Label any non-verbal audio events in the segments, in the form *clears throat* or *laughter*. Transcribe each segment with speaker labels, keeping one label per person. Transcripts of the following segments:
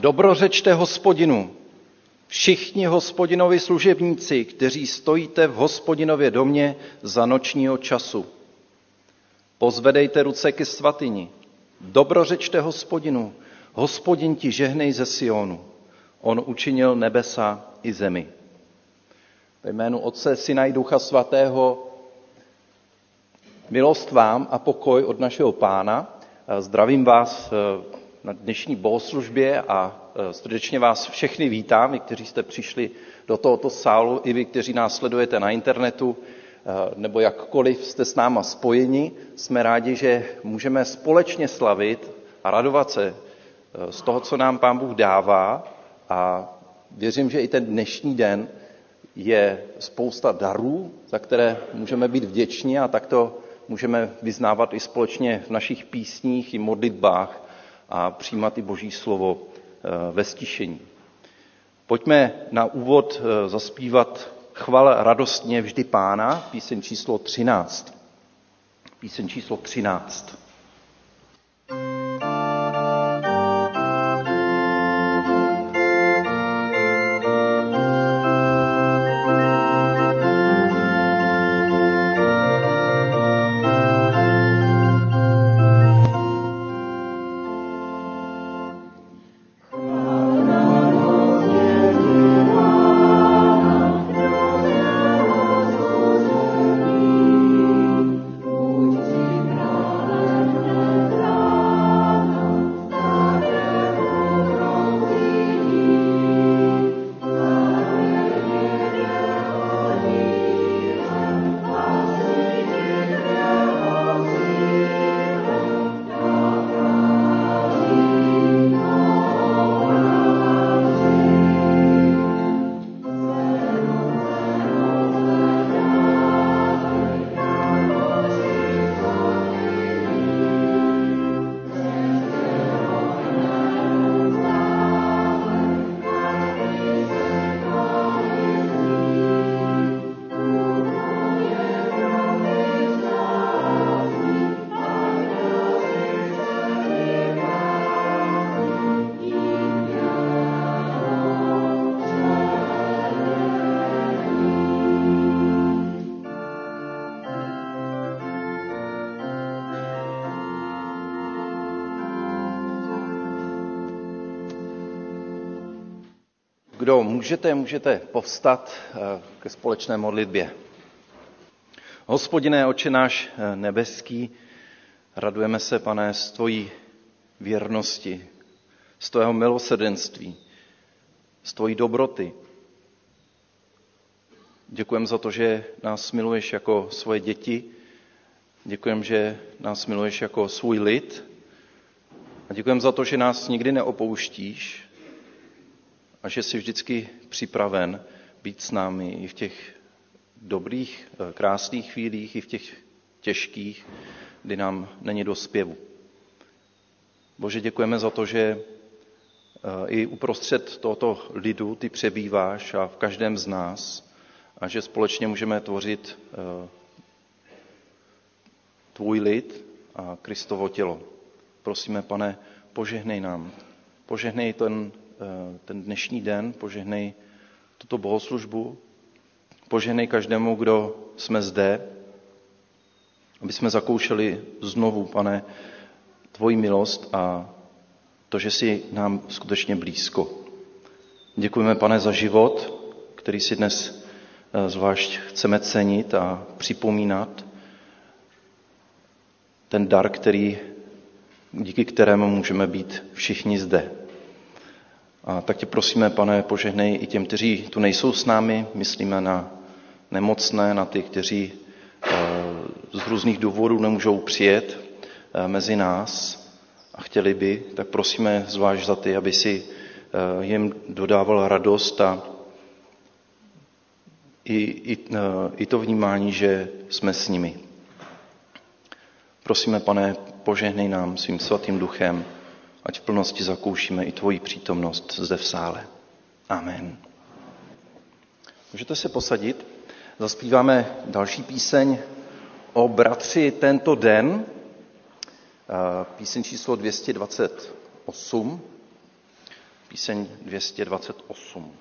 Speaker 1: Dobrořečte hospodinu, všichni hospodinovi služebníci, kteří stojíte v hospodinově domě za nočního času. Pozvedejte ruce ke svatyni, dobrořečte hospodinu, hospodin ti žehnej ze Sionu. On učinil nebesa i zemi. Ve jménu Otce, Syna i Ducha Svatého milost vám a pokoj od našeho Pána. Zdravím vás eh, na dnešní bohoslužbě a eh, srdečně vás všechny vítám, i kteří jste přišli do tohoto sálu, i vy, kteří nás sledujete na internetu, eh, nebo jakkoliv jste s náma spojeni. Jsme rádi, že můžeme společně slavit a radovat se z toho, co nám Pán Bůh dává a věřím, že i ten dnešní den je spousta darů, za které můžeme být vděční a takto můžeme vyznávat i společně v našich písních i modlitbách a přijímat i Boží slovo eh, ve stišení. Pojďme na úvod eh, zaspívat chval radostně vždy pána, píseň číslo 13. Píseň číslo 13. můžete, můžete povstat eh, ke společné modlitbě. Hospodiné oče náš eh, nebeský, radujeme se, pane, z tvojí věrnosti, z tvého milosrdenství, z tvojí dobroty. Děkujeme za to, že nás miluješ jako svoje děti, děkujeme, že nás miluješ jako svůj lid a děkujeme za to, že nás nikdy neopouštíš, a že jsi vždycky připraven být s námi i v těch dobrých, eh, krásných chvílích, i v těch těžkých, kdy nám není do zpěvu. Bože, děkujeme za to, že eh, i uprostřed tohoto lidu ty přebýváš a v každém z nás a že společně můžeme tvořit eh, tvůj lid a Kristovo tělo. Prosíme, pane, požehnej nám. Požehnej ten ten dnešní den, požehnej tuto bohoslužbu, požehnej každému, kdo jsme zde, aby jsme zakoušeli znovu, pane, tvoji milost a to, že jsi nám skutečně blízko. Děkujeme, pane, za život, který si dnes eh, zvlášť chceme cenit a připomínat. Ten dar, který, díky kterému můžeme být všichni zde. A tak tě prosíme, pane, požehnej i těm, kteří tu nejsou s námi. Myslíme na nemocné, na ty, kteří eh, z různých důvodů nemůžou přijet eh, mezi nás a chtěli by, tak prosíme zvlášť za ty, aby si eh, jim dodával radost a i, i, i to vnímání, že jsme s nimi. Prosíme, pane, požehnej nám svým svatým duchem, ať v plnosti zakoušíme i tvoji přítomnost zde v sále. Amen. Můžete se posadit. Zaspíváme další píseň o bratři tento den, píseň číslo 228. píseň 228.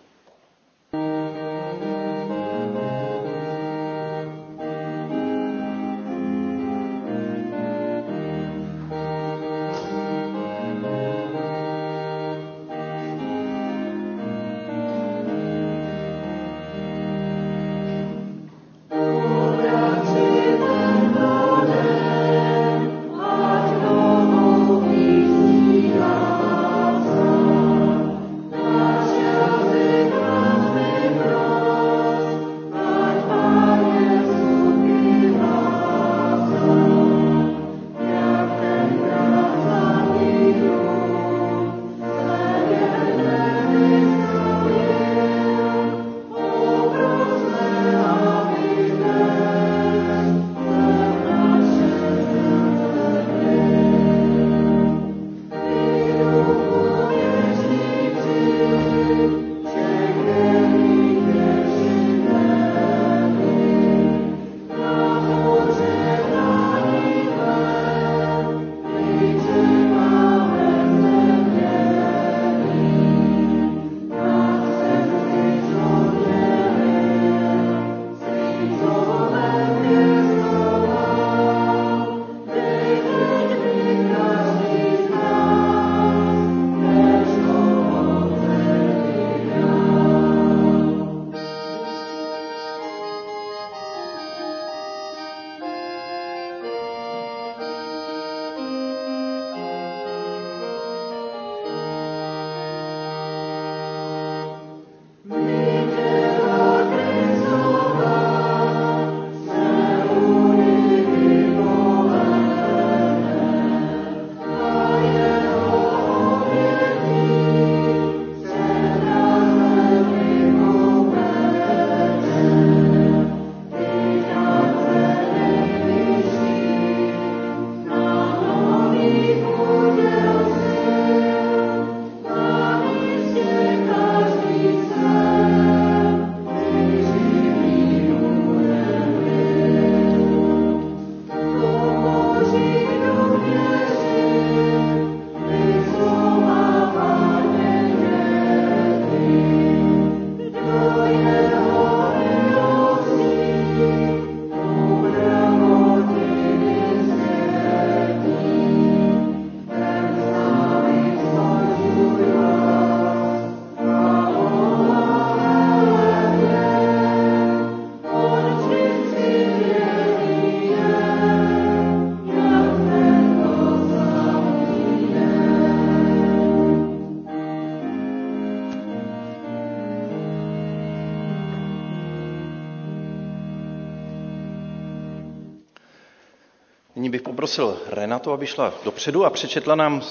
Speaker 1: poprosil Renatu, aby šla dopředu a přečetla nám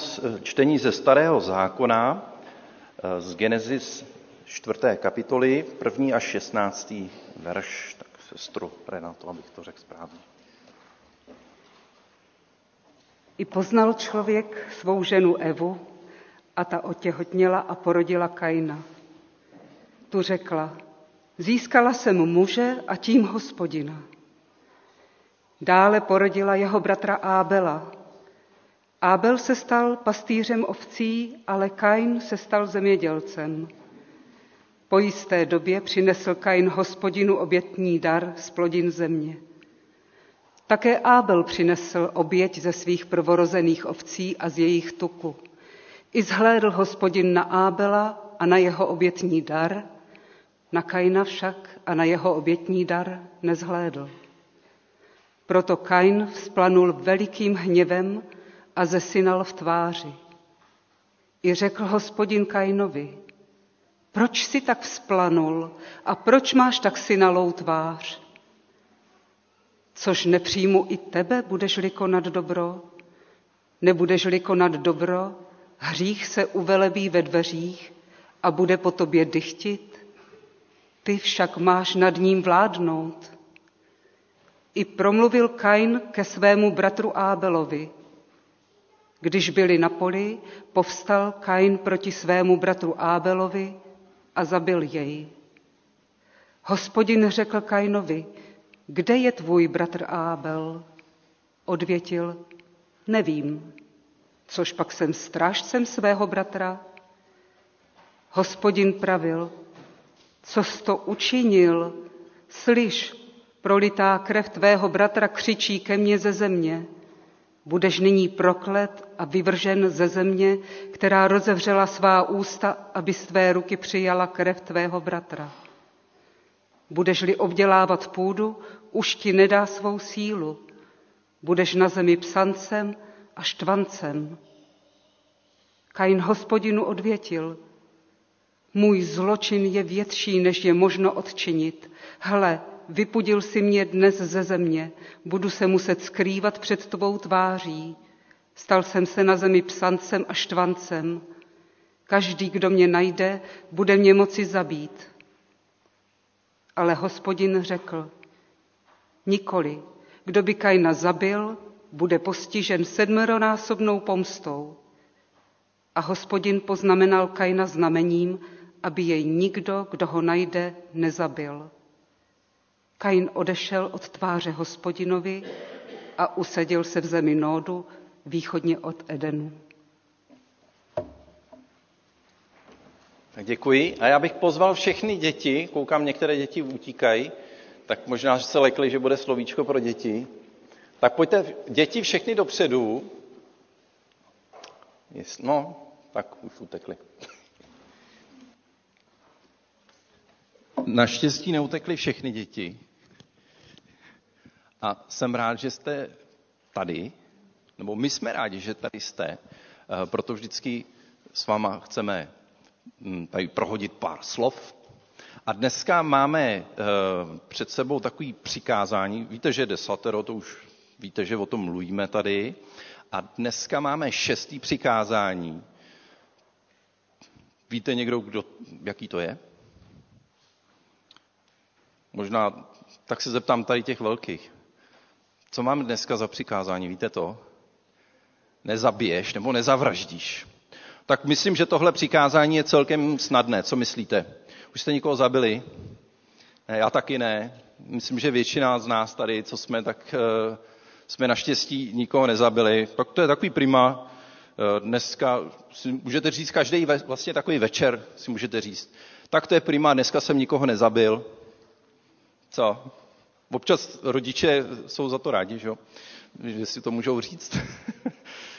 Speaker 1: čtení ze Starého zákona, eh, z Genesis 4. kapitoly, první až 16. verš. Tak sestru Renato, abych to řekl správně.
Speaker 2: I poznal člověk svou ženu Evu a ta otěhotněla a porodila Kaina. Tu řekla, získala jsem muže a tím hospodina. Dále porodila jeho bratra Ábela. Ábel se stal pastýřem ovcí, ale Kain se stal zemědělcem. Po jisté době přinesl Kain hospodinu obětní dar z plodin země. Také Ábel přinesl oběť ze svých prvorozených ovcí a z jejich tuku. I zhlédl hospodin na Ábela a na jeho obětní dar, na Kaina však a na jeho obětní dar nezhlédl. Proto Kain vzplanul velikým hněvem a zesynal v tváři. I řekl hospodin Kainovi, proč si tak vzplanul a proč máš tak synalou tvář? Což nepřijmu i tebe, budeš-li konat dobro? Nebudeš-li konat dobro, hřích se uvelebí ve dveřích a bude po tobě dychtit? Ty však máš nad ním vládnout. I promluvil Kain ke svému bratru Ábelovi. Když byli na poli, povstal Kain proti svému bratru Ábelovi a zabil jej. Hospodin řekl Kainovi, kde je tvůj bratr Ábel? Odvětil, nevím, což pak jsem strážcem svého bratra. Hospodin pravil, co jsi to učinil, slyš, prolitá krev tvého bratra křičí ke mně ze země. Budeš nyní proklet a vyvržen ze země, která rozevřela svá ústa, aby z tvé ruky přijala krev tvého bratra. Budeš-li obdělávat půdu, už ti nedá svou sílu. Budeš na zemi psancem a štvancem. Kain hospodinu odvětil, můj zločin je větší, než je možno odčinit. Hle, vypudil si mě dnes ze země, budu se muset skrývat před tvou tváří. Stal jsem se na zemi psancem a štvancem. Každý, kdo mě najde, bude mě moci zabít. Ale hospodin řekl, nikoli, kdo by Kaina zabil, bude postižen sedmeronásobnou pomstou. A hospodin poznamenal Kaina znamením, aby jej nikdo, kdo ho najde, nezabil. Kain odešel od tváře hospodinovi a usadil se v zemi Nódu východně od Edenu.
Speaker 1: Tak děkuji. A já bych pozval všechny děti, koukám, některé děti utíkají, tak možná, že se lekli, že bude slovíčko pro děti. Tak pojďte, děti, všechny dopředu. No, tak už utekli. Naštěstí neutekly všechny děti. A jsem rád, že jste tady, nebo my jsme rádi, že tady jste, eh, proto vždycky s váma chceme hm, tady prohodit pár slov. A dneska máme eh, před sebou takový přikázání. Víte, že desatero, to už víte, že o tom mluvíme tady. A dneska máme šestý přikázání. Víte někdo, kdo, jaký to je? Možná tak se zeptám tady těch velkých. Co máme dneska za přikázání, víte to? Nezabiješ nebo nezavraždíš. Tak myslím, že tohle přikázání je celkem snadné. Co myslíte? Už jste někoho zabili? Ne, já taky ne. Myslím, že většina z nás tady, co jsme, tak uh, jsme naštěstí nikoho nezabili. Tak to je takový prima. Uh, dneska si můžete říct, každý vlastně takový večer si můžete říct. Tak to je prima, dneska jsem nikoho nezabil. Co? Občas rodiče jsou za to rádi, že, že si to můžou říct.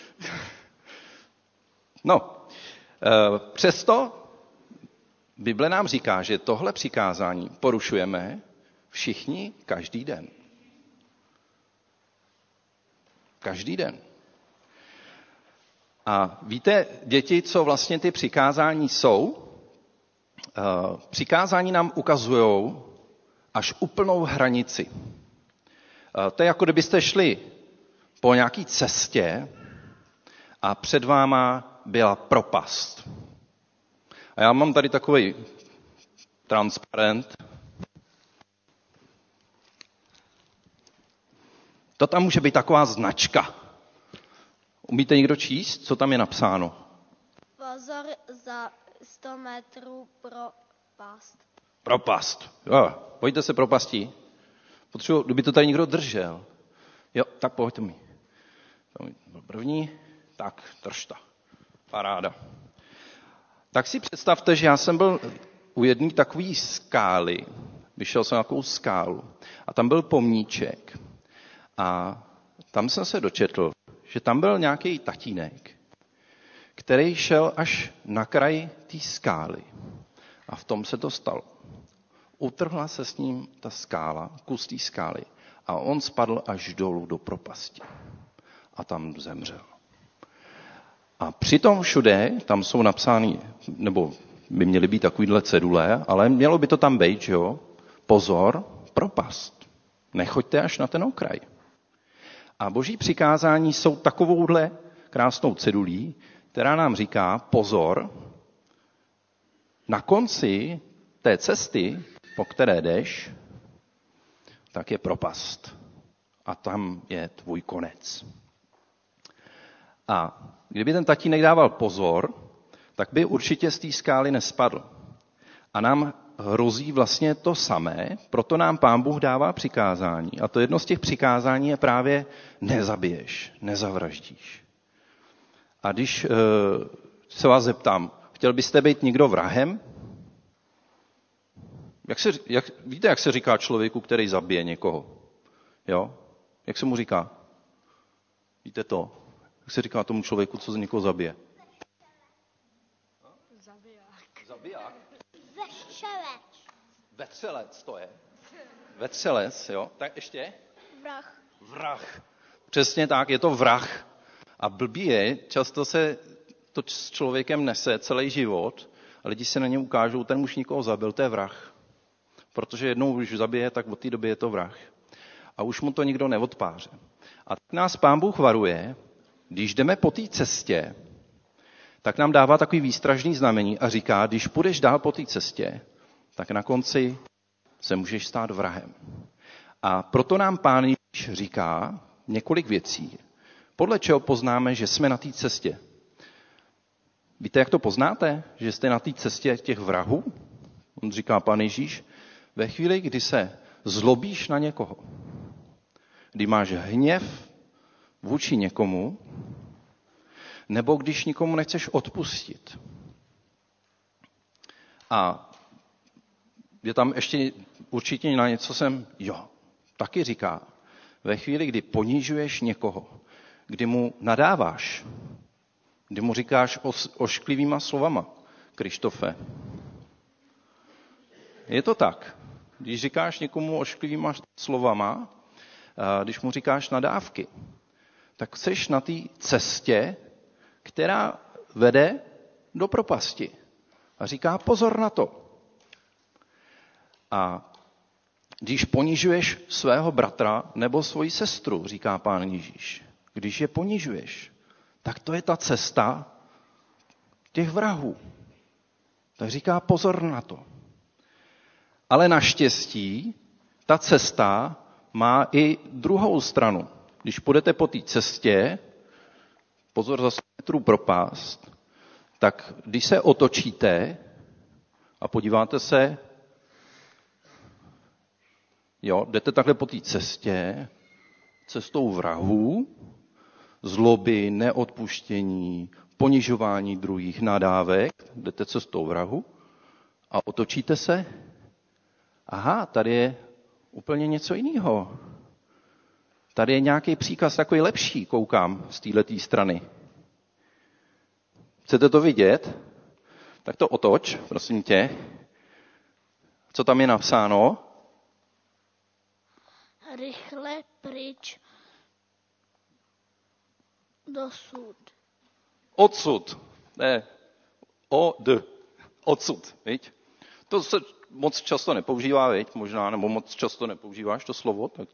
Speaker 1: *laughs* no, eh, přesto Bible nám říká, že tohle přikázání porušujeme všichni každý den. Každý den. A víte, děti, co vlastně ty přikázání jsou? Eh, přikázání nám ukazují, až úplnou hranici. Eh, to je jako kdybyste šli po nějaké cestě a před váma byla propast. A já mám tady takový transparent. To tam může být taková značka. Umíte někdo číst, co tam je napsáno?
Speaker 3: Pozor za 100 metrů propast.
Speaker 1: Propast. Jo, pojďte se propastí. Potřebuji, kdyby to tady někdo držel. Jo, tak pojďte mi. Byl první. Tak, to. Paráda. Tak si představte, že já jsem byl u jedné takové skály. Vyšel jsem na takovou skálu. A tam byl pomníček. A tam jsem se dočetl, že tam byl nějaký tatínek, který šel až na kraj té skály. A v tom se to stalo utrhla se s ním ta skála, kus té skály a on spadl až dolů do propasti a tam zemřel. A přitom všude, tam jsou napsány, nebo by měly být takovýhle cedule, ale mělo by to tam být, že jo? Pozor, propast. Nechoďte až na ten okraj. A boží přikázání jsou takovouhle krásnou cedulí, která nám říká, pozor, na konci té cesty po které jdeš, tak je propast. A tam je tvůj konec. A kdyby ten tatínek dával pozor, tak by určitě z té skály nespadl. A nám hrozí vlastně to samé, proto nám pán Bůh dává přikázání. A to jedno z těch přikázání je právě nezabiješ, nezavraždíš. A když e, se vás zeptám, Chtěl byste být někdo vrahem? Jak se, jak, víte, jak se říká člověku, který zabije někoho? Jo? Jak se mu říká? Víte to? Jak se říká tomu člověku, co někoho zabije? Zabiják. Zabiják?
Speaker 3: Vešelec.
Speaker 1: Vetřelec to je. Vetřelec, jo? Tak ještě?
Speaker 3: Vrah.
Speaker 1: Vrah. Přesně tak, je to vrah. A blbý je, často se to s člověkem nese celý život a lidi se na ně ukážou, ten už nikoho zabil, to je vrah. Protože jednou už zabije, tak od té doby je to vrah. A už mu to nikdo neodpáře. A tak nás pán Bůh varuje, když jdeme po té cestě, tak nám dává takový výstražný znamení a říká, když půjdeš dál po té cestě, tak na konci se můžeš stát vrahem. A proto nám pán Ježíš říká několik věcí, podle čeho poznáme, že jsme na té cestě. Víte, jak to poznáte, že jste na té cestě těch vrahů? On říká pan Ježíš, ve chvíli, kdy se zlobíš na někoho, kdy máš hněv vůči někomu, nebo když nikomu nechceš odpustit. A je tam ještě určitě na něco jsem, jo, taky říká, ve chvíli, kdy ponížuješ někoho, kdy mu nadáváš, kdy mu říkáš ošklivýma slovama, Krištofe. Je to tak. Když říkáš někomu ošklivýma slovama, když mu říkáš nadávky, tak jsi na té cestě, která vede do propasti. A říká pozor na to. A když ponižuješ svého bratra nebo svoji sestru, říká pán Ježíš, když je ponižuješ, tak to je ta cesta těch vrahů. Tak říká pozor na to. Ale naštěstí ta cesta má i druhou stranu. Když půjdete po té cestě, pozor za metrů propást, tak když se otočíte a podíváte se, jo, jdete takhle po té cestě, cestou vrahů, zloby, neodpuštění, ponižování druhých, nadávek, jdete cestou vrahu a otočíte se. Aha, tady je úplně něco jiného. Tady je nějaký příkaz takový lepší, koukám z této strany. Chcete to vidět? Tak to otoč, prosím tě. Co tam je napsáno?
Speaker 3: Rychle pryč dosud.
Speaker 1: Odsud. Ne, o, d. Odsud, viď? To se moc často nepoužívá, viď? Možná, nebo moc často nepoužíváš to slovo, tak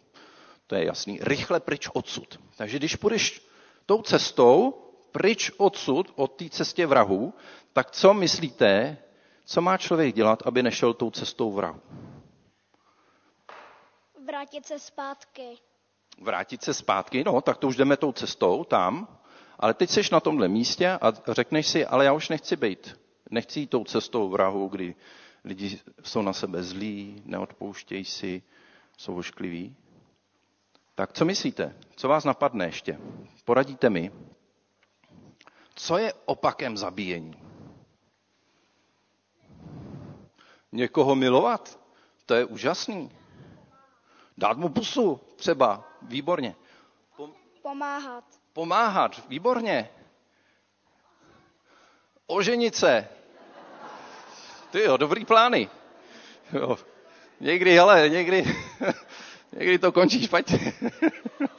Speaker 1: to je jasný. Rychle pryč odsud. Takže když půjdeš tou cestou, pryč odsud, od té cestě vrahů, tak co myslíte, co má člověk dělat, aby nešel tou cestou vrahu?
Speaker 3: Vrátit se zpátky.
Speaker 1: Vrátit se zpátky, no, tak to už jdeme tou cestou tam, ale teď jsi na tomhle místě a řekneš si, ale já už nechci být. Nechci jít tou cestou vrahu, kdy lidi jsou na sebe zlí, neodpouštějí si, jsou oškliví. Tak co myslíte? Co vás napadne ještě? Poradíte mi. Co je opakem zabíjení? Někoho milovat? To je úžasný. Dát mu pusu třeba. Výborně.
Speaker 3: Pomáhat.
Speaker 1: Pomáhat. Výborně. Oženit se. Ty jo, dobrý plány. Jo. Někdy, ale někdy, *laughs* někdy to končí špatně.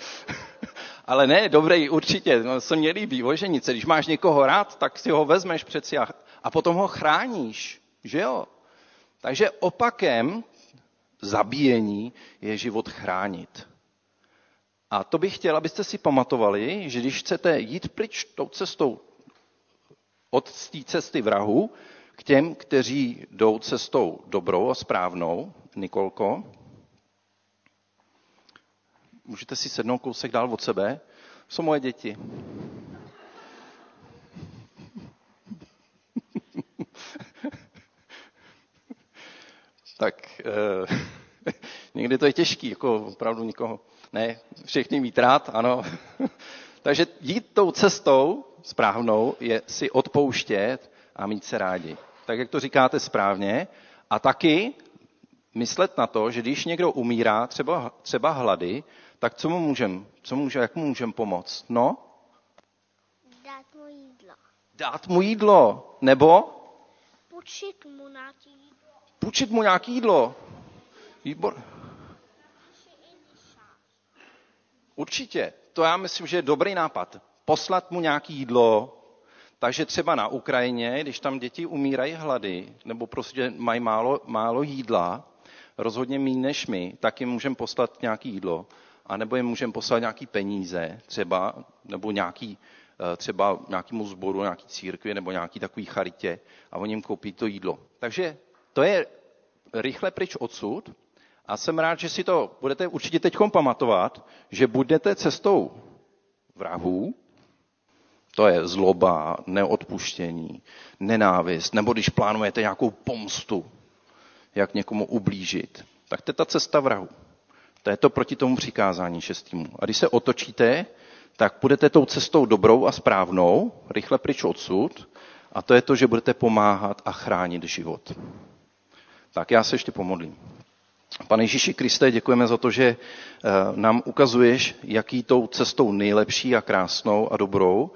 Speaker 1: *laughs* Ale ne, dobrý, určitě, no, se mně líbí, oženice. Když máš někoho rád, tak si ho vezmeš přeci a, a potom ho chráníš, že jo? Takže opakem zabíjení je život chránit. A to bych chtěl, abyste si pamatovali, že když chcete jít pryč tou cestou od té cesty vrahu k těm, kteří jdou cestou dobrou a správnou, Nikolko, můžete si sednout kousek dál od sebe, jsou moje děti. *laughs* tak eh, *laughs* někdy to je těžký, jako opravdu nikoho, ne, všechny mít rád, ano. *laughs* Takže jít tou cestou správnou je si odpouštět a mít se rádi. Tak, jak to říkáte správně. A taky myslet na to, že když někdo umírá, třeba, třeba hlady, tak co mu můžem, co může, jak mu můžem pomoct? No?
Speaker 3: Dát mu jídlo.
Speaker 1: Dát mu jídlo. Nebo?
Speaker 3: Půjčit mu nějaký jídlo.
Speaker 1: Půjčit mu nějaký jídlo. Výbor. Určitě. To já myslím, že je dobrý nápad. Poslat mu nějaký jídlo, takže třeba na Ukrajině, když tam děti umírají hlady, nebo prostě mají málo, málo jídla, rozhodně méně než my, tak jim můžeme poslat nějaký jídlo, a nebo jim můžeme poslat nějaký peníze třeba, nebo nějaký, eh, třeba nějakému sboru, nějaký církvi, nebo nějaký takový charitě a oni jim koupí to jídlo. Takže to je rychle pryč odsud a jsem rád, že si to budete určitě teď pamatovat, že budete cestou vrahů, to je zloba, neodpuštění, nenávist, nebo když plánujete nějakou pomstu, jak někomu ublížit, tak to je ta cesta vrahu. To je to proti tomu přikázání šestýmu. A když se otočíte, tak budete tou cestou dobrou a správnou, rychle pryč odsud, a to je to, že budete pomáhat a chránit život. Tak já se ještě pomodlím. Pane Ježíši Kriste, děkujeme za to, že eh, nám ukazuješ, jaký tou cestou nejlepší a krásnou a dobrou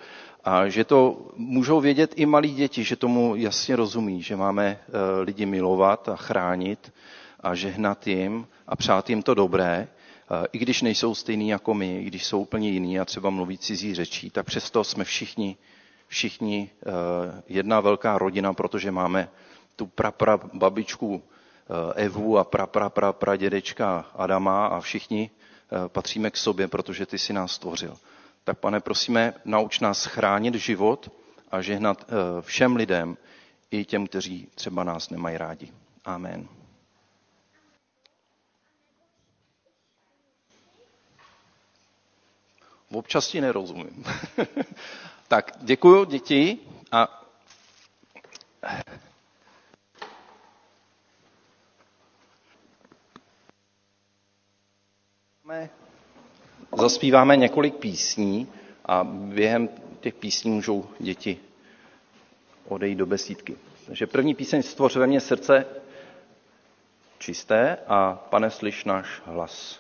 Speaker 1: a že to můžou vědět i malí děti, že tomu jasně rozumí, že máme eh, lidi milovat a chránit a žehnat jim a přát jim to dobré, eh, i když nejsou stejní jako my, i když jsou úplně jiní a třeba mluví cizí řečí, tak přesto jsme všichni, všichni jedna velká rodina, protože máme tu prapra babičku Eh, Evu a pra, pra, pra, pra dědečka Adama a všichni eh, patříme k sobě, protože ty si nás stvořil. Tak pane, prosíme, nauč nás chránit život a žehnat eh, všem lidem, i těm, kteří třeba nás nemají rádi. Amen. Občas ti nerozumím. *laughs* tak děkuji děti a Zaspíváme několik písní a během těch písní můžou děti odejít do besídky. Takže první píseň Stvoř ve mně srdce čisté a pane, slyš náš hlas.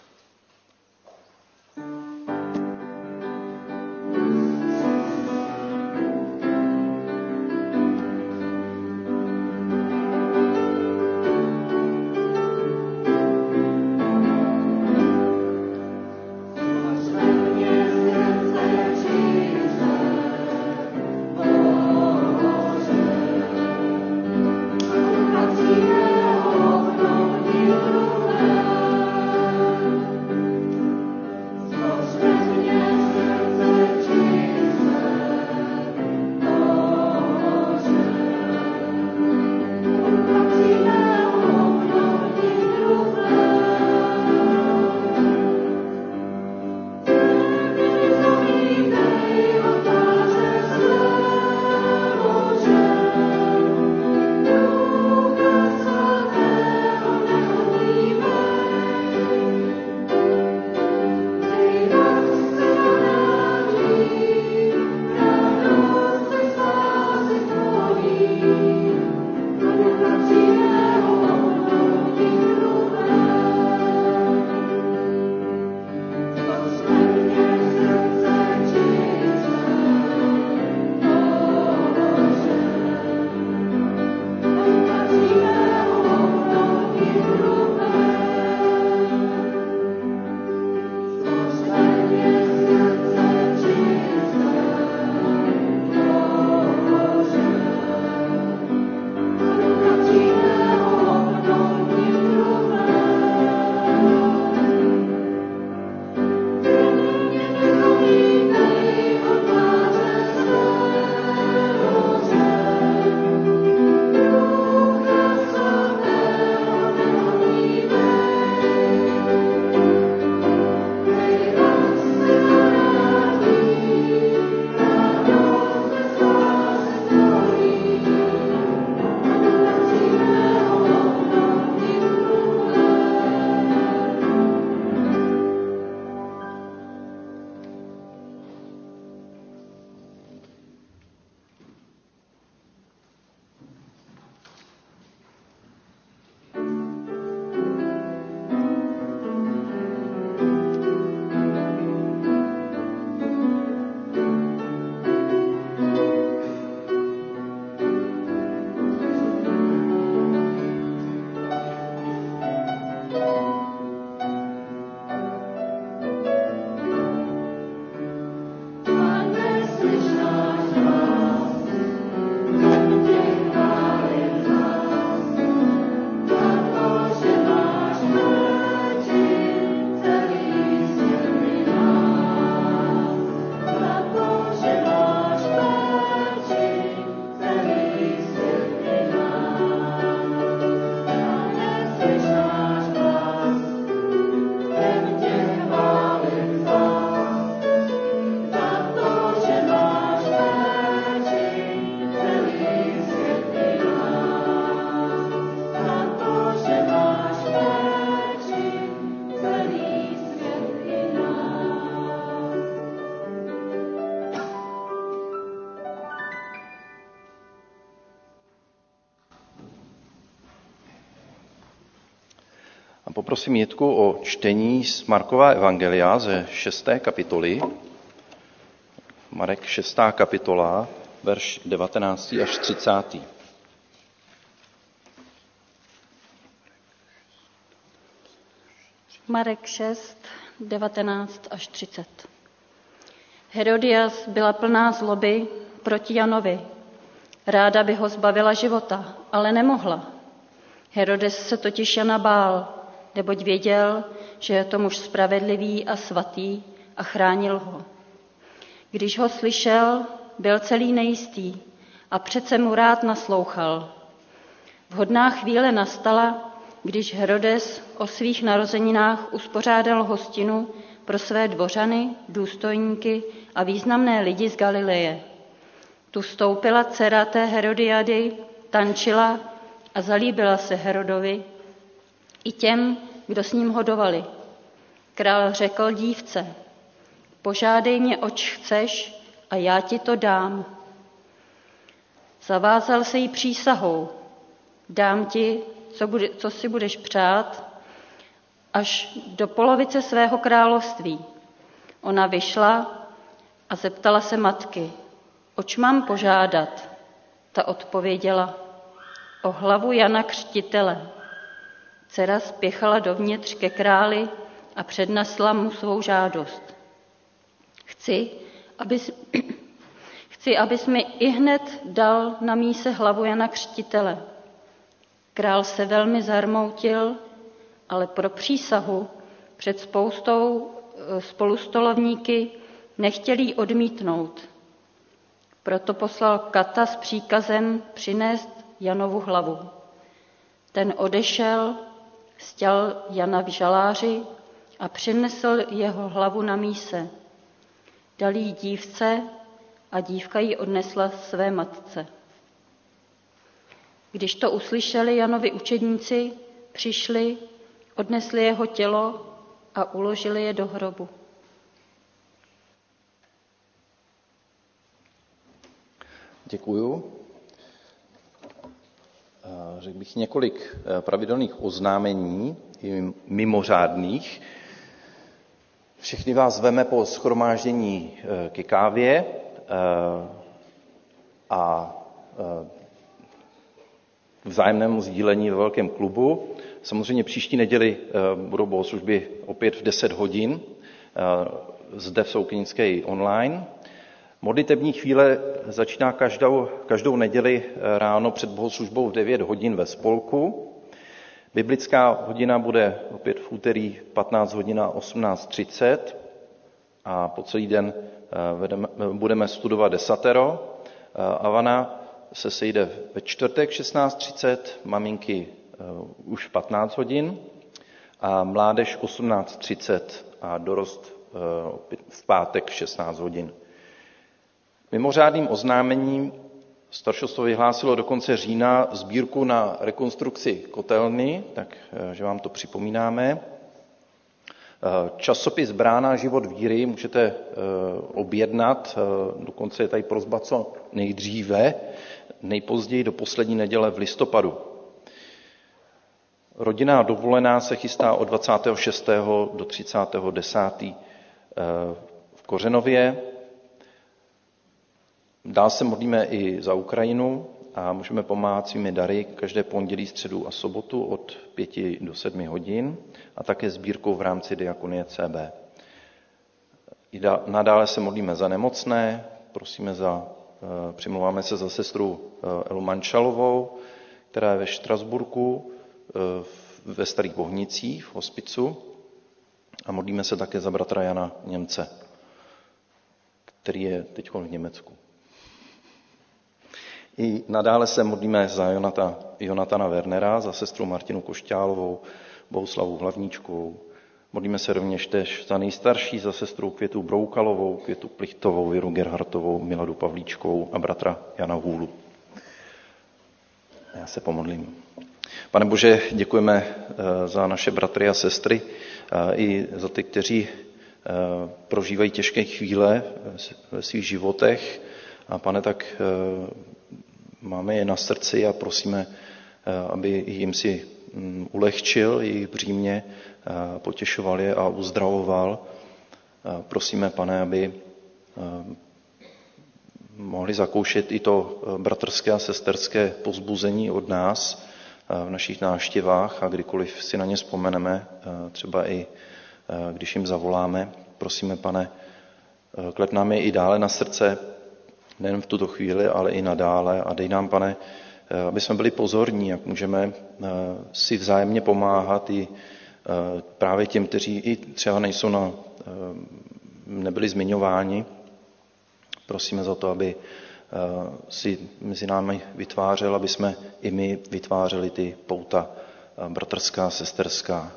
Speaker 1: Poprosím Jitku o čtení z Markova Evangelia ze 6. kapitoly. Marek 6. kapitola, verš 19. až 30.
Speaker 4: Marek 6, 19 až 30. Herodias byla plná zloby proti Janovi. Ráda by ho zbavila života, ale nemohla. Herodes se totiž Jana bál, neboť věděl, že je to muž spravedlivý a svatý a chránil ho. Když ho slyšel, byl celý nejistý a přece mu rád naslouchal. Vhodná chvíle nastala, když Herodes o svých narozeninách uspořádal hostinu pro své dvořany, důstojníky a významné lidi z Galileje. Tu vstoupila dcera té Herodiady, tančila a zalíbila se Herodovi i těm, kdo s ním hodovali. Král řekl dívce, požádej mě, oč chceš, a já ti to dám. Zavázal se jí přísahou, dám ti, co, bude, co si budeš přát, až do polovice svého království. Ona vyšla a zeptala se matky, oč mám požádat? Ta odpověděla, o hlavu Jana Křtitele. Dcera spěchala dovnitř ke králi a přednesla mu svou žádost. Chci, abys, *clears throat* chci, abys mi i hned dal na míse hlavu Jana Křtitele. Král se velmi zarmoutil, ale pro přísahu před spoustou e, spolustolovníky nechtěl odmítnout. Proto poslal Kata s příkazem přinést Janovu hlavu. Ten odešel, stěl Jana v žaláři a přinesl jeho hlavu na míse. Dal jí dívce a dívka ji odnesla své matce. Když to uslyšeli Janovi učedníci, přišli, odnesli jeho tělo a uložili je do hrobu.
Speaker 1: Děkuju. Řekl bych několik eh, pravidelných oznámení, i mimořádných. Všechny vás veme po schromáždění eh, ke kávě eh, a vzájemnému sdílení ve velkém klubu. Samozřejmě příští neděli budou bohoslužby opět v 10 hodin zde v Soukynické online. Modlitební chvíle začíná každou, každou neděli ráno před bohoslužbou v 9 hodin ve spolku. Biblická hodina bude opět v úterý 15 hodin a 18.30 a po celý den eh, vedeme, budeme studovat desatero. Eh, Avana se sejde ve čtvrtek 16.30, maminky eh, už 15 hodin a mládež 18.30 a dorost v pátek 16 hodin. Mimořádným oznámením staršostvo vyhlásilo do konce října sbírku na rekonstrukci kotelny, takže vám to připomínáme. Časopis Brána život víry můžete eh, objednat, eh, dokonce je tady prozba co nejdříve, nejpozději do poslední neděle v listopadu. Rodinná dovolená se chystá od 26. do 30. 10. Eh, v Kořenově. Dál se modlíme i za Ukrajinu a můžeme pomáhat svými dary každé pondělí, středu a sobotu od 5 do 7 hodin a také sbírkou v rámci Diakonie CB. I nadále se modlíme za nemocné, prosíme za, eh, přimlouváme se za sestru eh, Elu Mančalovou, která je ve Štrasburku, eh, ve Starých Bohnicích, v hospicu a modlíme se také za bratra Jana Němce, který je teď v Německu. I nadále se modlíme za Jonata, Jonatana Wernera, za sestru Martinu Košťálovou, Bohuslavu Hlavníčkovou. Modlíme se rovněž tež za nejstarší, za sestru Květu Broukalovou, Květu Plichtovou, Věru Gerhartovou, Miladu Pavlíčkovou a bratra Jana Hůlu. Já se pomodlím. Pane Bože, děkujeme eh, za naše bratry a sestry eh, i za ty, kteří eh, prožívají těžké chvíle ve svých životech. A pane, tak máme je na srdci a prosíme, aby jim si mm, ulehčil jejich břímě, potěšoval je a uzdravoval. Prosíme, pane, aby mohli zakoušet i to bratrské a sesterské pozbuzení od nás v našich návštěvách a kdykoliv si na ně vzpomeneme, třeba i když jim zavoláme. Prosíme, pane, klep nám je i dále na srdce, nejen v tuto chvíli, ale i nadále a dej nám, pane, aby jsme byli pozorní, jak můžeme si vzájemně pomáhat i právě těm, kteří i třeba nejsou na, nebyli zmiňováni. Prosíme za to, aby si mezi námi vytvářel, aby jsme i my vytvářeli ty pouta bratrská, sesterská.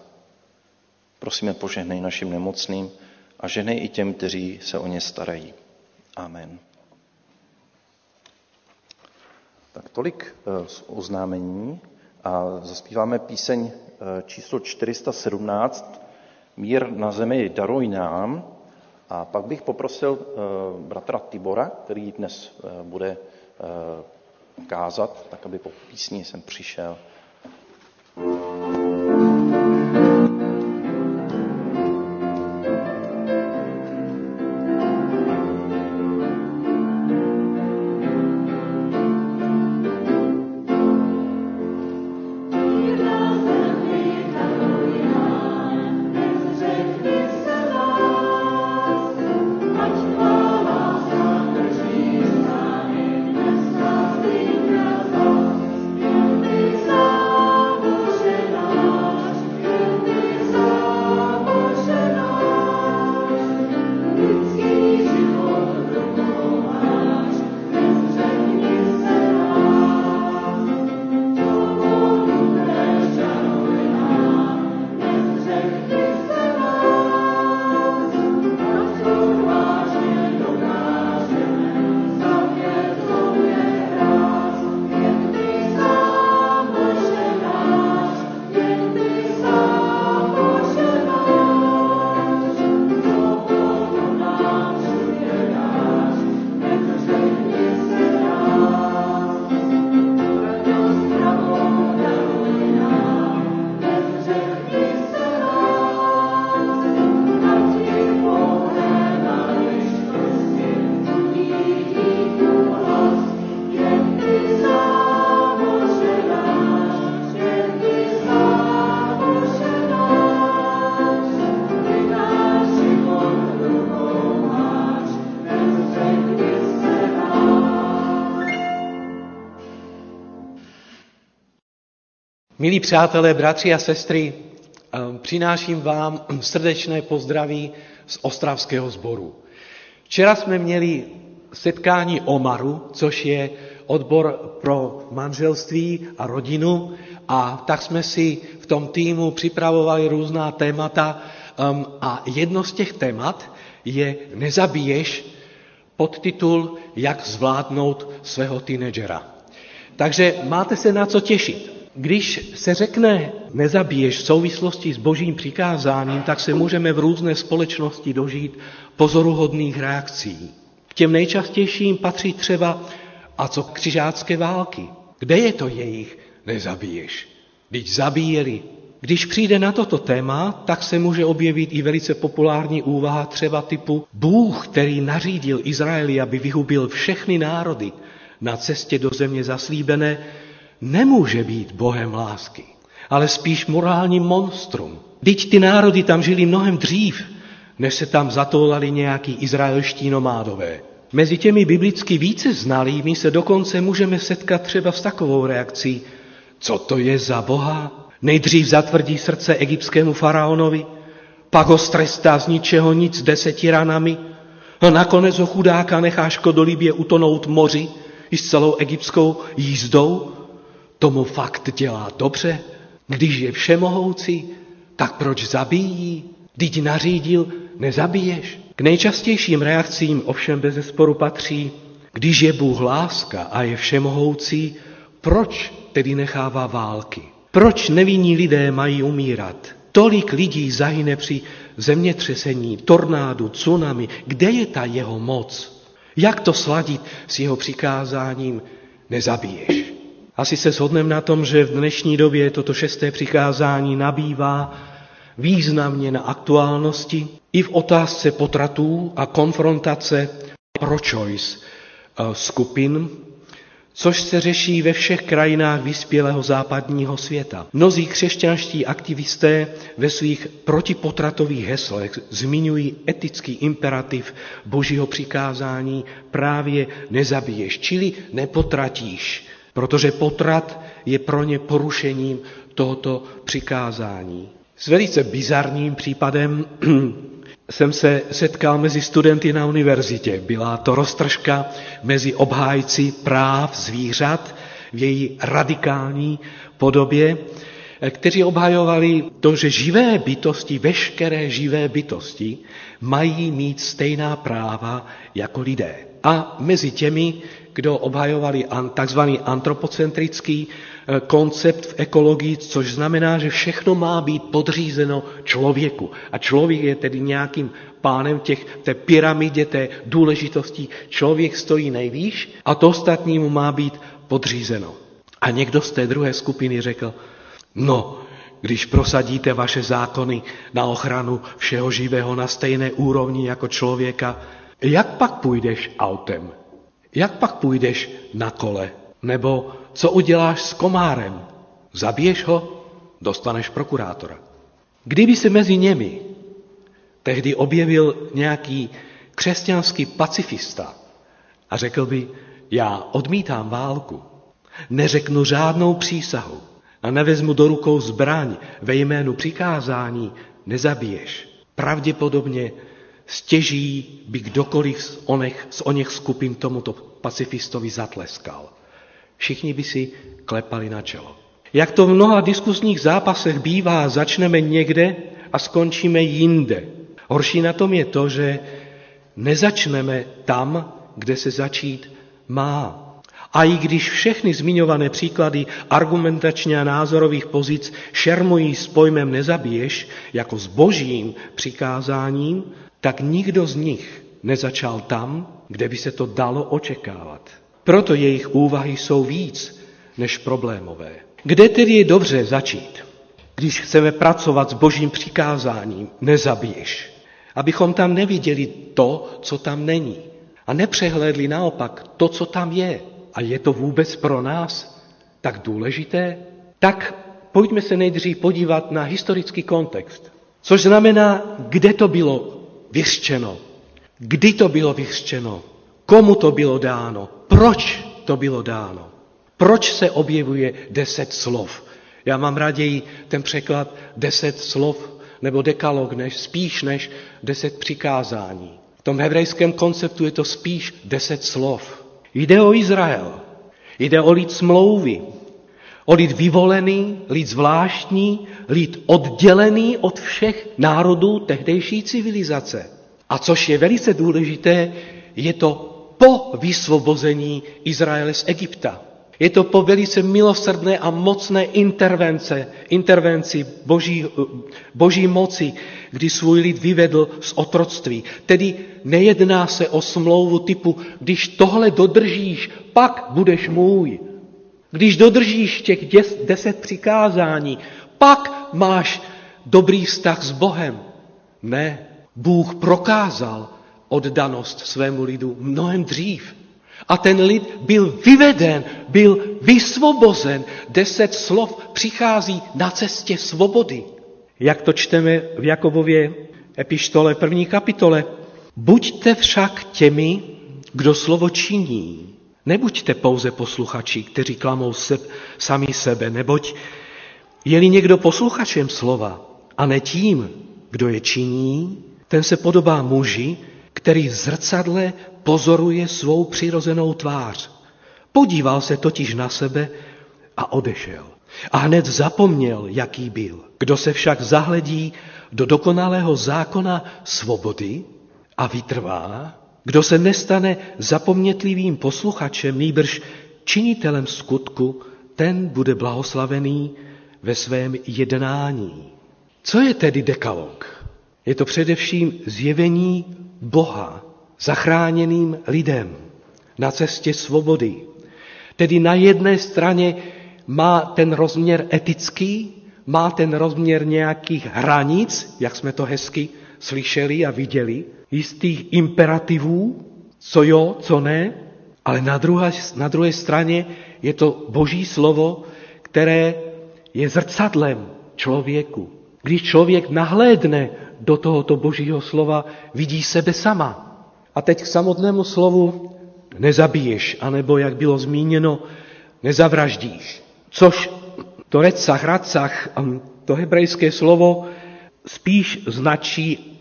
Speaker 1: Prosíme, požehnej našim nemocným a žehnej i těm, kteří se o ně starají. Amen. Tak tolik z oznámení a zaspíváme píseň číslo 417 Mír na zemi daruj nám. A pak bych poprosil bratra Tibora, který dnes bude kázat, tak aby po písni jsem přišel.
Speaker 5: Milí přátelé, bratři a sestry, eh, přináším vám srdečné pozdraví z Ostravského sboru. Včera jsme měli setkání Omaru, což je odbor pro manželství a rodinu a tak jsme si v tom týmu připravovali různá témata ehm, a jedno z těch témat je Nezabiješ podtitul Jak zvládnout svého teenagera. Takže máte se na co těšit. Když se řekne nezabiješ v souvislosti s božím přikázáním, tak se můžeme v různé společnosti dožít pozoruhodných reakcí. K těm nejčastějším patří třeba a co křižácké války. Kde je to jejich nezabiješ? Když zabíjeli. Když přijde na toto téma, tak se může objevit i velice populární úvaha třeba typu Bůh, který nařídil Izraeli, aby vyhubil všechny národy na cestě do země zaslíbené, nemůže být Bohem lásky, ale spíš morálním monstrum. Teď ty národy tam žili mnohem dřív, než se tam zatoulali nějaký izraelští nomádové. Mezi těmi biblicky více znalými se dokonce můžeme setkat třeba s takovou reakcí, co to je za Boha? Nejdřív zatvrdí srdce egyptskému faraonovi, pak ho strestá z ničeho nic deseti ranami a nakonec ho chudáka nechá škodolibě utonout moři i s celou egyptskou jízdou tomu fakt dělá dobře. Když je všemohoucí, tak proč zabíjí? Teď nařídil, nezabiješ. K nejčastějším reakcím ovšem bez zesporu patří, když je Bůh láska a je všemohoucí, proč tedy nechává války? Proč nevinní lidé mají umírat? Tolik lidí zahyne při zemětřesení, tornádu, tsunami. Kde je ta jeho moc? Jak to sladit s jeho přikázáním nezabiješ? Asi se shodneme na tom, že v dnešní době toto šesté přikázání nabývá významně na aktuálnosti i v otázce potratů a konfrontace pro-choice eh, skupin, což se řeší ve všech krajinách vyspělého západního světa. Mnozí křesťanští aktivisté ve svých protipotratových heslech zmiňují etický imperativ božího přikázání právě nezabiješ, čili nepotratíš, protože potrat je pro ně porušením tohoto přikázání. S velice bizarním případem *clears throat* jsem se setkal mezi studenty na univerzitě. Byla to roztržka mezi obhájci práv zvířat v její radikální podobě, kteří obhajovali to, že živé bytosti, veškeré živé bytosti, mají mít stejná práva jako lidé. A mezi těmi, kdo obhajovali takzvaný antropocentrický eh, koncept v ekologii, což znamená, že všechno má být podřízeno člověku. A člověk je tedy nějakým pánem těch, té pyramidě, té důležitosti. Člověk stojí nejvýš a to ostatnímu má být podřízeno. A někdo z té druhé skupiny řekl, no, když prosadíte vaše zákony na ochranu všeho živého na stejné úrovni jako člověka, jak pak půjdeš autem? Jak pak půjdeš na kole? Nebo co uděláš s komárem? Zabiješ ho? Dostaneš prokurátora. Kdyby se mezi němi tehdy objevil nějaký křesťanský pacifista a řekl by, já odmítám válku, neřeknu žádnou přísahu a nevezmu do rukou zbraň ve jménu přikázání, nezabiješ. Pravděpodobně stěží by kdokoliv z onech, z onech skupin tomuto pacifistovi zatleskal. Všichni by si klepali na čelo. Jak to v mnoha diskusních zápasech bývá, začneme někde a skončíme jinde. Horší na tom je to, že nezačneme tam, kde se začít má. A i když všechny zmiňované příklady argumentačně a názorových pozic šermují s pojmem nezabiješ jako s božím přikázáním, tak nikdo z nich nezačal tam, kde by se to dalo očekávat. Proto jejich úvahy jsou víc než problémové. Kde tedy je dobře začít? Když chceme pracovat s božím přikázáním, nezabiješ. Abychom tam neviděli to, co tam není. A nepřehlédli naopak to, co tam je. A je to vůbec pro nás tak důležité? Tak pojďme se nejdřív podívat na historický kontext. Což znamená, kde to bylo vyřčeno. Kdy to bylo vyřčeno? Komu to bylo dáno? Proč to bylo dáno? Proč se objevuje deset slov? Já mám raději ten překlad deset slov nebo dekalog, než spíš než deset přikázání. V tom hebrejském konceptu je to spíš deset slov. Jde o Izrael, jde o lid smlouvy, o lid vyvolený, lid zvláštní, lid oddělený od všech národů tehdejší civilizace. A což je velice důležité, je to po vysvobození Izraele z Egypta. Je to po velice milosrdné a mocné intervence, intervenci boží, boží moci, kdy svůj lid vyvedl z otroctví. Tedy nejedná se o smlouvu typu, když tohle dodržíš, pak budeš můj. Když dodržíš těch deset přikázání, pak máš dobrý vztah s Bohem. Ne, Bůh prokázal oddanost svému lidu mnohem dřív. A ten lid byl vyveden, byl vysvobozen. Deset slov přichází na cestě svobody. Jak to čteme v Jakobově epištole první kapitole. Buďte však těmi, kdo slovo činí. Nebuďte pouze posluchači, kteří klamou se, sami sebe, neboť je-li někdo posluchačem slova a ne tím, kdo je činí, ten se podobá muži, který v zrcadle pozoruje svou přirozenou tvář. Podíval se totiž na sebe a odešel. A hned zapomněl, jaký byl. Kdo se však zahledí do dokonalého zákona svobody a vytrvá, kdo se nestane zapomnětlivým posluchačem, nýbrž činitelem skutku, ten bude blahoslavený ve svém jednání. Co je tedy dekalog? Je to především zjevení Boha zachráněným lidem na cestě svobody. Tedy na jedné straně má ten rozměr etický, má ten rozměr nějakých hranic, jak jsme to hezky slyšeli a viděli, jistých imperativů, co jo, co ne, ale na druhé, na druhé straně je to boží slovo, které je zrcadlem člověku. Když člověk nahlédne do tohoto božího slova, vidí sebe sama. A teď k samotnému slovu nezabiješ, anebo jak bylo zmíněno, nezavraždíš. Což to recach, racach, to hebrejské slovo spíš značí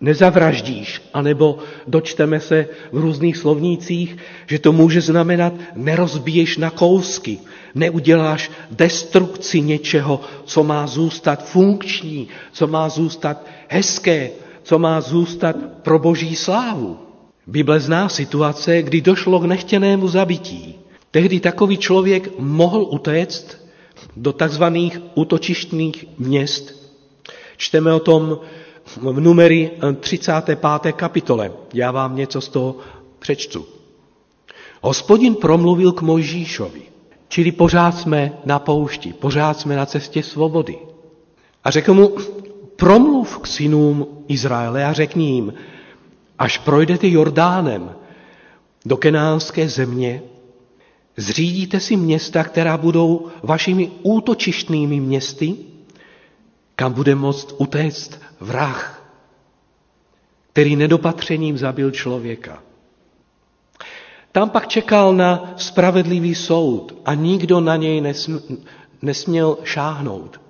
Speaker 5: nezavraždíš, anebo dočteme se v různých slovnících, že to může znamenat nerozbiješ na kousky, neuděláš destrukci něčeho, co má zůstat funkční, co má zůstat hezké, co má zůstat pro boží slávu. Bible zná situace, kdy došlo k nechtěnému zabití. Tehdy takový člověk mohl utéct do takzvaných útočištných měst. Čteme o tom v numery 35. kapitole. Já vám něco z toho přečtu. Hospodin promluvil k Mojžíšovi, čili pořád jsme na poušti, pořád jsme na cestě svobody. A řekl mu, promluv k synům Izraele a řekni jim, až projdete Jordánem do kenánské země, zřídíte si města, která budou vašimi útočištnými městy, kam bude moct utéct vrah, který nedopatřením zabil člověka. Tam pak čekal na spravedlivý soud a nikdo na něj nesměl šáhnout.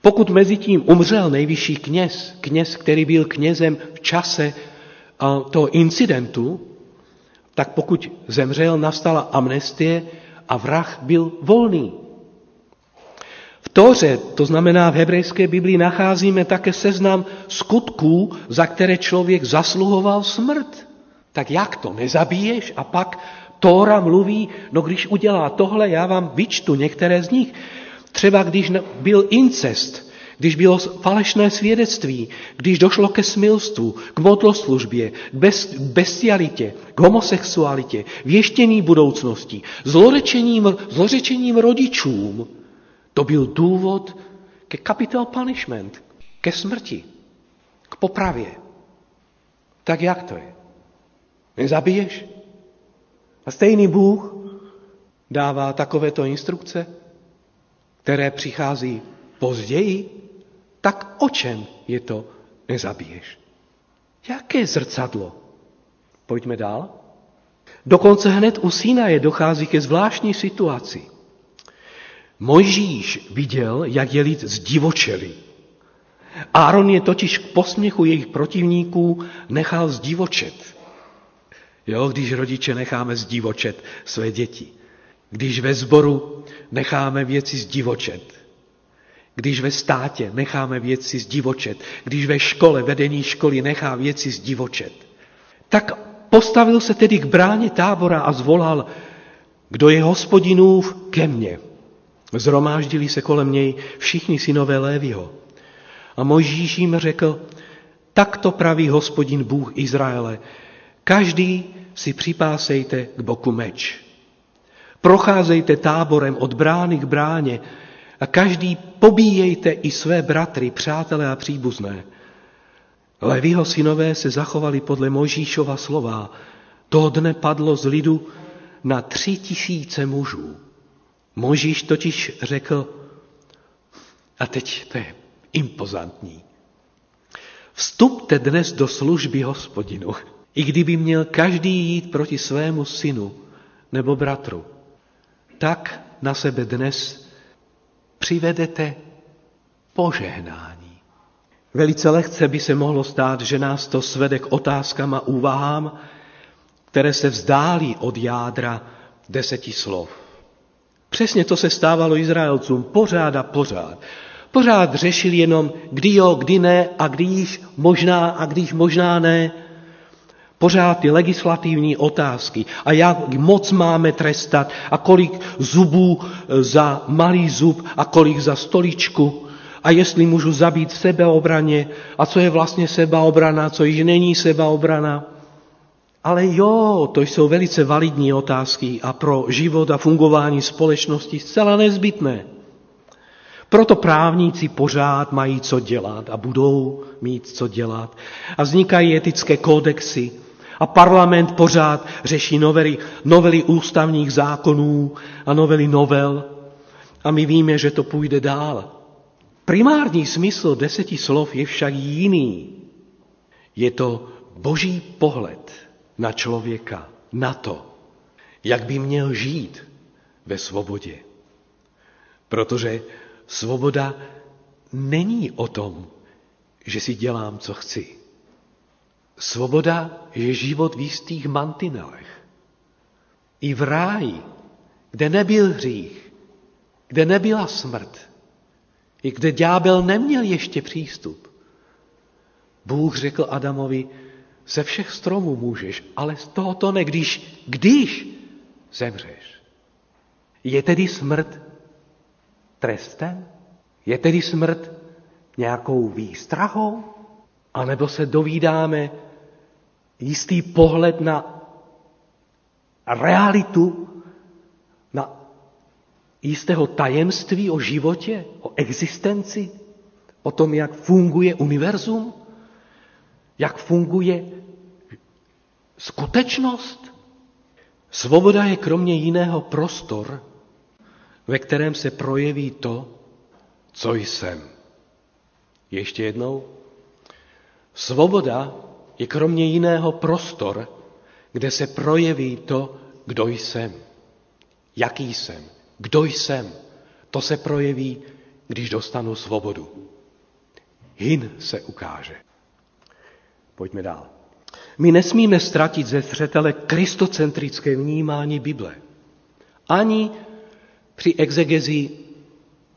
Speaker 5: Pokud mezi tím umřel nejvyšší kněz, kněz, který byl knězem v čase toho incidentu, tak pokud zemřel, nastala amnestie a vrah byl volný. V Tóře, to znamená v hebrejské Biblii, nacházíme také seznam skutků, za které člověk zasluhoval smrt. Tak jak to? Nezabiješ? A pak Tóra mluví, no když udělá tohle, já vám vyčtu některé z nich. Třeba když byl incest, když bylo falešné svědectví, když došlo ke smilstvu, k modloslužbě, k bestialitě, k homosexualitě, věštění budoucnosti, zlorečením, zlořečením rodičům, to byl důvod ke capital punishment, ke smrti, k popravě. Tak jak to je? Nezabiješ? A stejný Bůh dává takovéto instrukce, které přichází později, tak o čem je to nezabiješ? Jaké zrcadlo? Pojďme dál. Dokonce hned u je dochází ke zvláštní situaci. Mojžíš viděl, jak je lid zdivočeli. Áron je totiž k posměchu jejich protivníků nechal zdivočet. Jo, když rodiče necháme zdivočet své děti. Když ve sboru necháme věci zdivočet. Když ve státě necháme věci zdivočet. Když ve škole, vedení školy nechá věci zdivočet. Tak postavil se tedy k bráně tábora a zvolal, kdo je hospodinův ke mně. Zhromáždili se kolem něj všichni synové Lévyho. A Mojžíš jim řekl, tak to praví hospodin Bůh Izraele. Každý si připásejte k boku meč. Procházejte táborem od brány k bráně a každý pobíjejte i své bratry, přátelé a příbuzné. Levího synové se zachovali podle Mojžíšova slova. Toho dne padlo z lidu na tři tisíce mužů. Možíš totiž řekl, a teď to je impozantní, vstupte dnes do služby hospodinu, i kdyby měl každý jít proti svému synu nebo bratru, tak na sebe dnes přivedete požehnání. Velice lehce by se mohlo stát, že nás to svede k otázkám a úvahám, které se vzdálí od jádra deseti slov. Přesně to se stávalo Izraelcům pořád a pořád. Pořád řešili jenom, kdy jo, kdy ne a když možná a když možná ne. Pořád ty legislativní otázky a jak moc máme trestat a kolik zubů e, za malý zub a kolik za stoličku a jestli můžu zabít v sebeobraně a co je vlastně sebeobrana, co již není sebeobrana. Ale jo, to jsou velice validní otázky a pro život a fungování společnosti zcela nezbytné. Proto právníci pořád mají co dělat a budou mít co dělat. A vznikají etické kodexy. A parlament pořád řeší novely, novely ústavních zákonů a novely novel. A my víme, že to půjde dál. Primární smysl deseti slov je však jiný. Je to boží pohled na člověka, na to, jak by měl žít ve svobodě. Protože svoboda není o tom, že si dělám, co chci. Svoboda je život v jistých mantinelech. I v ráji, kde nebyl hřích, kde nebyla smrt, i kde ďábel neměl ještě přístup. Bůh řekl Adamovi, ze všech stromů můžeš, ale z tohoto ne, když, když zemřeš. Je tedy smrt trestem? Je tedy smrt nějakou výstrahou? A nebo se dovídáme jistý pohled na realitu, na jistého tajemství o životě, o existenci, o tom, jak funguje univerzum, jak funguje skutečnost. Svoboda je kromě jiného prostor, ve kterém se projeví to, co jsem. Ještě jednou. Svoboda je kromě jiného prostor, kde se projeví to, kdo jsem, jaký jsem, kdo jsem. To se projeví, když dostanu svobodu. Hin se ukáže. Pojďme dál. My nesmíme ztratit ze zřetele kristocentrické vnímání Bible. Ani při exegezi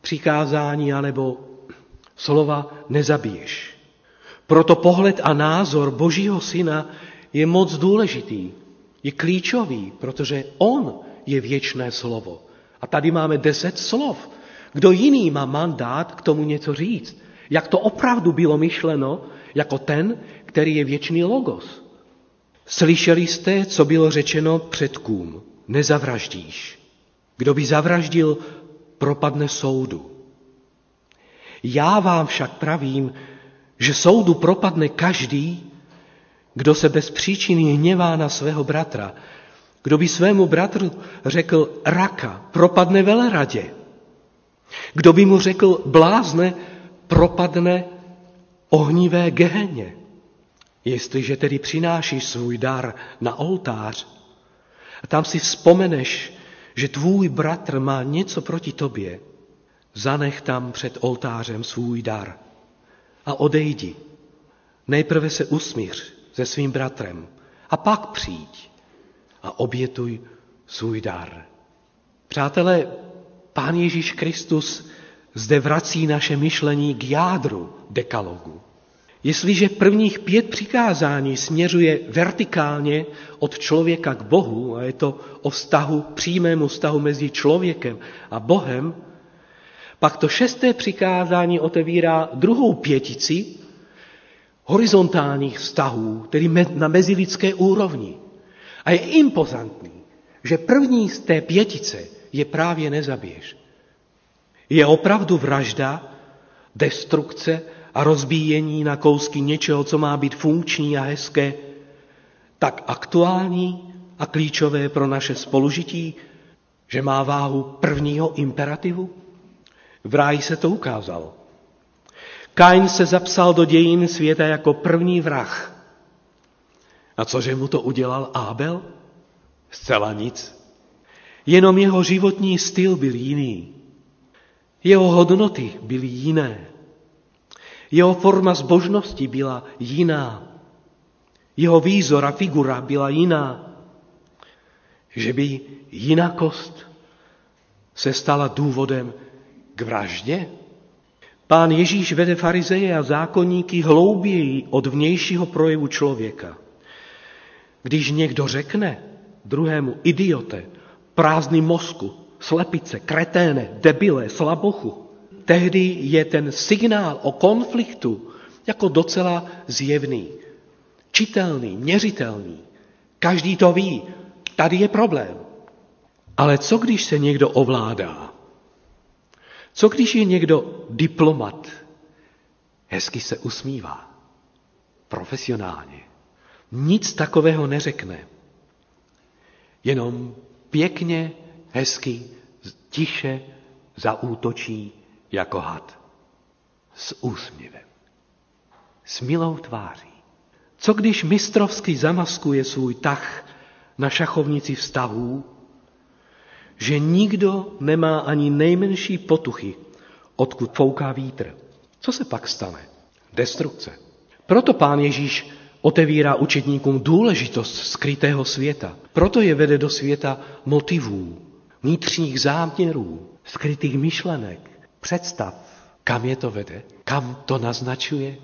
Speaker 5: přikázání anebo slova nezabiješ. Proto pohled a názor Božího syna je moc důležitý, je klíčový, protože on je věčné slovo. A tady máme deset slov. Kdo jiný má mandát k tomu něco říct? Jak to opravdu bylo myšleno jako ten, který je věčný logos? Slyšeli jste, co bylo řečeno předkům. Nezavraždíš. Kdo by zavraždil, propadne soudu. Já vám však pravím, že soudu propadne každý, kdo se bez příčiny hněvá na svého bratra. Kdo by svému bratru řekl raka, propadne veleradě. Kdo by mu řekl blázne, propadne ohnivé geheně. Jestliže tedy přinášíš svůj dar na oltář a tam si vzpomeneš, že tvůj bratr má něco proti tobě, zanech tam před oltářem svůj dar a odejdi. Nejprve se usmíř se svým bratrem a pak přijď a obětuj svůj dar. Přátelé, Pán Ježíš Kristus zde vrací naše myšlení k jádru dekalogu. Jestliže prvních pět přikázání směřuje vertikálně od člověka k Bohu, a je to o vztahu, přímému vztahu mezi člověkem a Bohem, pak to šesté přikázání otevírá druhou pětici horizontálních vztahů, tedy na mezilidské úrovni. A je impozantní, že první z té pětice je právě nezabiješ. Je opravdu vražda, destrukce a rozbíjení na kousky něčeho, co má být funkční a hezké, tak aktuální a klíčové pro naše spolužití, že má váhu prvního imperativu? V ráji se to ukázalo. Kain se zapsal do dějin světa jako první vrah. A cože mu to udělal Ábel? Zcela nic. Jenom jeho životní styl byl jiný. Jeho hodnoty byly jiné. Jeho forma zbožnosti byla jiná. Jeho výzor a figura byla jiná. Že by jinakost se stala důvodem k vraždě? Pán Ježíš vede farizeje a zákonníky hlouběji od vnějšího projevu člověka. Když někdo řekne druhému idiote, prázdný mozku, slepice, kreténe, debile, slabochu, tehdy je ten signál o konfliktu jako docela zjevný, čitelný, měřitelný. Každý to ví. Tady je problém. Ale co když se někdo ovládá? Co když je někdo diplomat? Hezky se usmívá. Profesionálně. Nic takového neřekne. Jenom pěkně, hezky, tiše zaútočí jako had. S úsměvem. S milou tváří. Co když mistrovsky zamaskuje svůj tah na šachovnici vztahů, že nikdo nemá ani nejmenší potuchy, odkud fouká vítr. Co se pak stane? Destrukce. Proto pán Ježíš otevírá učetníkům důležitost skrytého světa. Proto je vede do světa motivů, vnitřních záměrů, skrytých myšlenek, představ. Kam je to vede? Kam to naznačuje?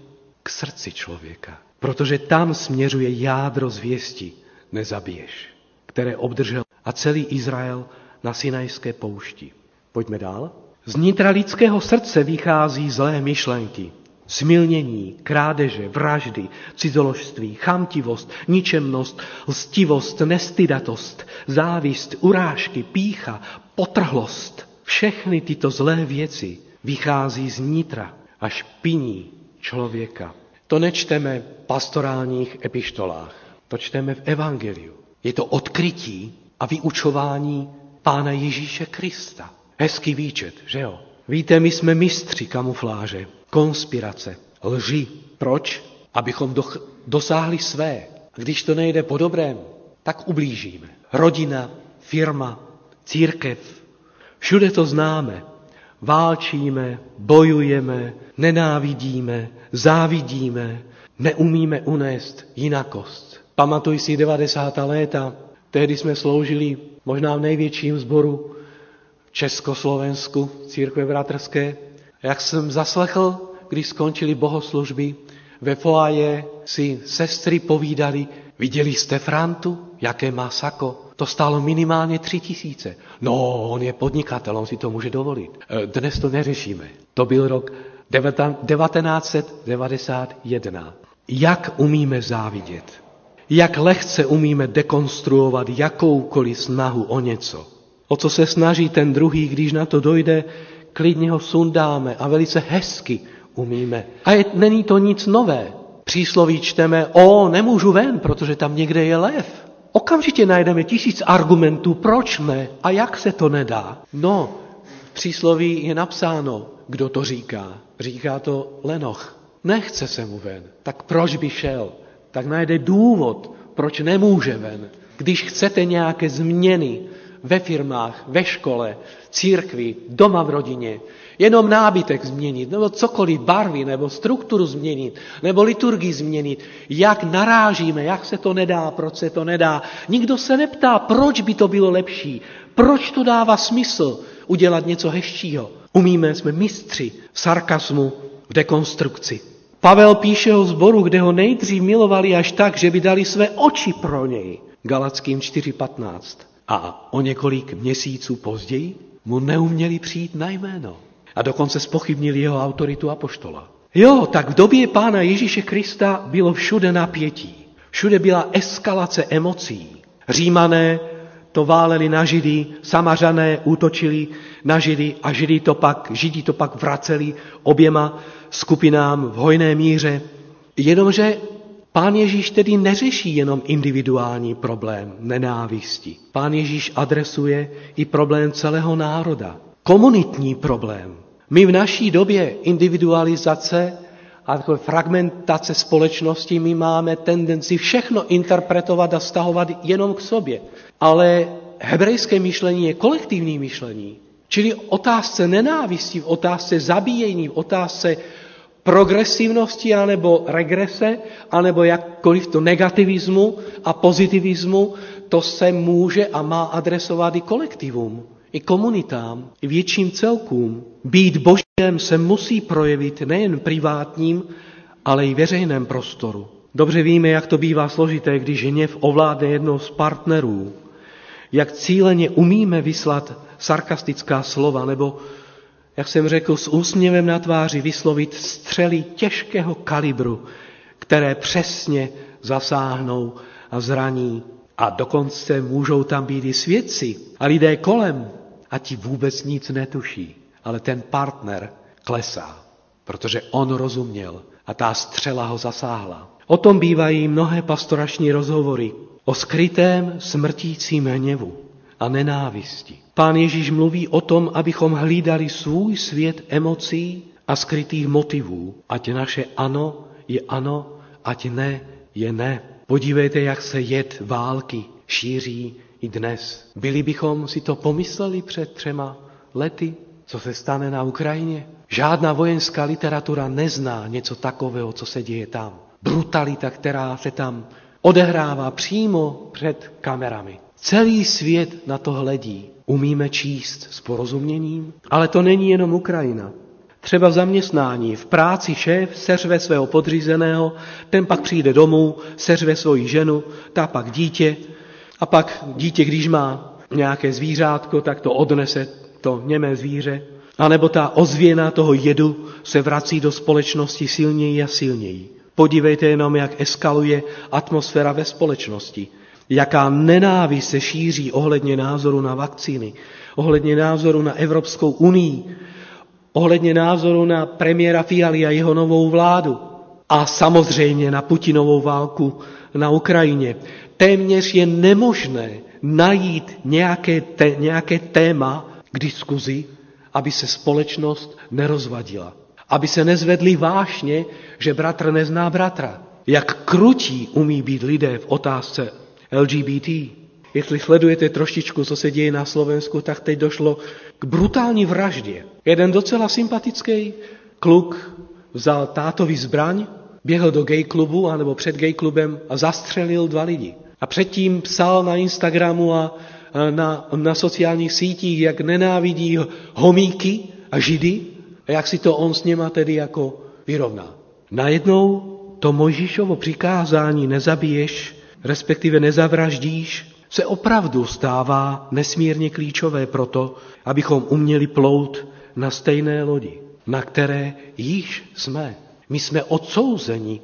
Speaker 5: K srdci člověka. Protože tam směřuje jádro zvěsti, nezabiješ, které obdržel a celý Izrael na Sinajské poušti. Pojďme dál. Z nitra lidského srdce vychází zlé myšlenky, smilnění, krádeže, vraždy, cizoložství, chamtivost, ničemnost, lstivost, nestydatost, závist, urážky, pícha, potrhlost. Všechny tyto zlé věci vychází z nitra a špiní člověka. To nečteme v pastorálních epištolách, to čteme v Evangeliu. Je to odkrytí a vyučování Pána Ježíše Krista. Hezký výčet, že jo? Víte, my jsme mistři kamufláže, konspirace, lži. Proč? Abychom do, dosáhli své. Když to nejde po dobrém, tak ublížíme. Rodina, firma, církev. Všude to známe. Válčíme, bojujeme, nenávidíme, závidíme, neumíme unést jinakost. Pamatuj si 90. léta, tehdy jsme sloužili možná v největším sboru v Československu, církve bratrské. Jak jsem zaslechl, když skončili bohoslužby, ve foaje si sestry povídali, viděli jste Frantu, jaké má sako? To stálo minimálně tři tisíce. No, on je podnikatel, on si to může dovolit. E, dnes to neřešíme. To byl rok 1991. Jak umíme závidět? Jak lehce umíme dekonstruovat jakoukoliv snahu o něco. O co se snaží ten druhý, když na to dojde, klidně ho sundáme a velice hezky umíme. A je, není to nic nové. Přísloví čteme, o, nemůžu ven, protože tam někde je lev. Okamžitě najdeme tisíc argumentů, proč ne a jak se to nedá. No, v přísloví je napsáno, kdo to říká. Říká to Lenoch. Nechce se mu ven. Tak proč by šel? tak najde důvod, proč nemůže ven. Když chcete nějaké změny ve firmách, ve škole, církvi, doma v rodině, jenom nábytek změnit, nebo cokoliv, barvy, nebo strukturu změnit, nebo liturgii změnit, jak narážíme, jak se to nedá, proč se to nedá. Nikdo se neptá, proč by to bylo lepší, proč to dává smysl udělat něco hezčího. Umíme, jsme mistři v sarkasmu, v dekonstrukci. Pavel píše o zboru, kde ho nejdřív milovali až tak, že by dali své oči pro něj. Galackým 4.15. A o několik měsíců později mu neuměli přijít na jméno. A dokonce spochybnili jeho autoritu apoštola. Jo, tak v době pána Ježíše Krista bylo všude napětí. Všude byla eskalace emocí. Římané to váleli na Židy, samařané útočili na Židy a Židy to pak, Židi to pak vraceli oběma skupinám v hojné míře. Jenomže Pán Ježíš tedy neřeší jenom individuální problém nenávisti. Pán Ježíš adresuje i problém celého národa. Komunitní problém. My v naší době individualizace a takové fragmentace společnosti my máme tendenci všechno interpretovat a stahovat jenom k sobě. Ale hebrejské myšlení je kolektivní myšlení. Čili otázce nenávisti, v otázce zabíjení, v otázce progresivnosti anebo regrese, anebo jakkoliv to negativismu a pozitivismu, to se může a má adresovat i kolektivům, i komunitám, i větším celkům. Být božím se musí projevit nejen privátním, ale i veřejném prostoru. Dobře víme, jak to bývá složité, když hněv ovládne jednou z partnerů. Jak cíleně umíme vyslat sarkastická slova nebo jak jsem řekl, s úsměvem na tváři vyslovit střely těžkého kalibru, které přesně zasáhnou a zraní A dokonce můžou tam být i svědci a lidé kolem a ti vůbec nic netuší. Ale ten partner klesá, protože on rozuměl a ta střela ho zasáhla. O tom bývají mnohé pastorační rozhovory o skrytém smrtícím hněvu a nenávisti. Pán Ježíš mluví o tom, abychom hlídali svůj svět emocí a skrytých motivů. Ať naše ano je ano, ať ne je ne. Podívejte, jak se jed války šíří i dnes. Byli bychom si to pomysleli před třema lety, co se stane na Ukrajině? Žádná vojenská literatura nezná něco takového, co se děje tam. Brutalita, která se tam odehrává přímo před kamerami. Celý svět na to hledí. Umíme číst s porozuměním, ale to není jenom Ukrajina. Třeba v zaměstnání, v práci šéf seřve svého podřízeného, ten pak přijde domů, seřve svoji ženu, ta pak dítě, a pak dítě, když má nějaké zvířátko, tak to odnese to němé zvíře. A nebo ta ozvěna toho jedu se vrací do společnosti silněji a silněji. Podívejte jenom, jak eskaluje atmosféra ve společnosti. Jaká nenávist se šíří ohledně názoru na vakcíny, ohledně názoru na Evropskou unii, ohledně názoru na premiéra Fiali a jeho novou vládu a samozřejmě na Putinovou válku na Ukrajině. Téměř je nemožné najít nějaké, te, nějaké téma k diskuzi, aby se společnost nerozvadila. Aby se nezvedli vášně, že bratr nezná bratra. Jak krutí umí být lidé v otázce LGBT. Jestli sledujete trošičku, co se děje na Slovensku, tak teď došlo k brutální vraždě. Jeden docela sympatický kluk vzal tátovi zbraň, běhl do gay klubu anebo před gay klubem a zastřelil dva lidi. A předtím psal na Instagramu a na, na sociálních sítích, jak nenávidí homíky a židy a jak si to on s něma tedy jako vyrovná. Najednou to Mojžíšovo přikázání nezabiješ, respektive nezavraždíš, se opravdu stává nesmírně klíčové proto, abychom uměli plout na stejné lodi, na které již jsme. My jsme odsouzeni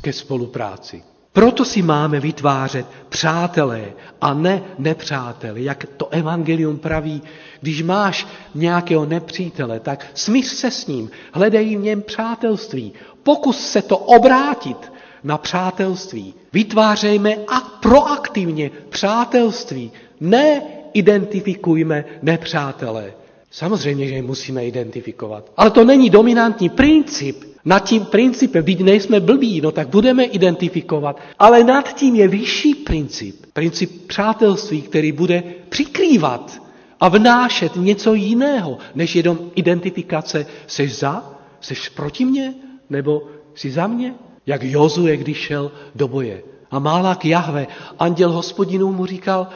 Speaker 5: ke spolupráci. Proto si máme vytvářet přátelé a ne nepřátelé. Jak to evangelium praví, když máš nějakého nepřítele, tak smíř se s ním, hledej v něm přátelství. Pokus se to obrátit na přátelství. Vytvářejme a proaktivně přátelství. Ne identifikujme nepřátelé. Samozřejmě, že je musíme identifikovat. Ale to není dominantní princip nad tím principem, když nejsme blbí, no tak budeme identifikovat, ale nad tím je vyšší princip, princip přátelství, který bude přikrývat a vnášet něco jiného, než jenom identifikace. Seš za? Seš proti mně? Nebo jsi za mě? Jak Jozue, když šel do boje. A málák Jahve, anděl hospodinů mu říkal,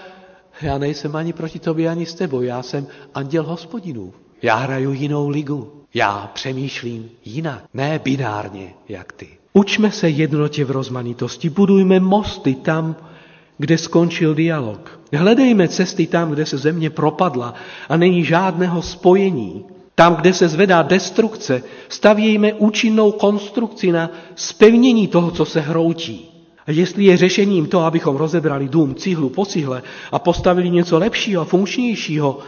Speaker 5: já nejsem ani proti tobě, ani s tebou, já jsem anděl hospodinů. Já hraju jinou ligu. Já přemýšlím jinak, ne binárně, jak ty. Učme se jednotě v rozmanitosti, budujme mosty tam, kde skončil dialog. Hledejme cesty tam, kde se země propadla a není žádného spojení. Tam, kde se zvedá destrukce, stavějme účinnou konstrukci na spevnění toho, co se hroutí. A jestli je řešením to, abychom rozebrali dům cihlu po cihle a postavili něco lepšího a funkčnějšího,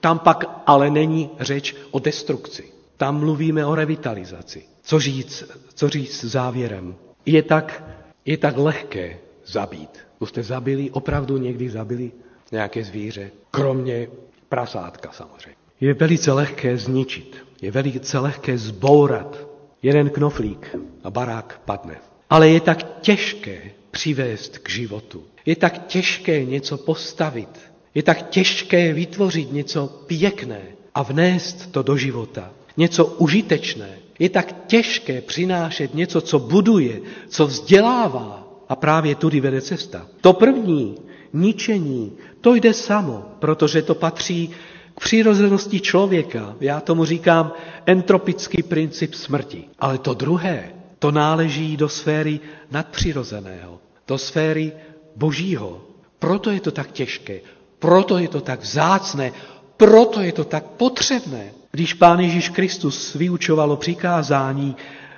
Speaker 5: tam pak ale není řeč o destrukci. Tam mluvíme o revitalizaci. Co říct, co říct závěrem? Je tak, je tak lehké zabít. Už jste zabili, opravdu někdy zabili nějaké zvíře, kromě prasátka samozřejmě. Je velice lehké zničit, je velice lehké zbourat jeden knoflík a barák padne. Ale je tak těžké přivést k životu. Je tak těžké něco postavit. Je tak těžké vytvořit něco pěkné a vnést to do života něco užitečné. Je tak těžké přinášet něco, co buduje, co vzdělává. A právě tudy vede cesta. To první, ničení, to jde samo, protože to patří k přirozenosti člověka. Já tomu říkám entropický princip smrti. Ale to druhé, to náleží do sféry nadpřirozeného, do sféry božího. Proto je to tak těžké, proto je to tak vzácné, proto je to tak potřebné. Když pán Ježíš Kristus vyučovalo přikázání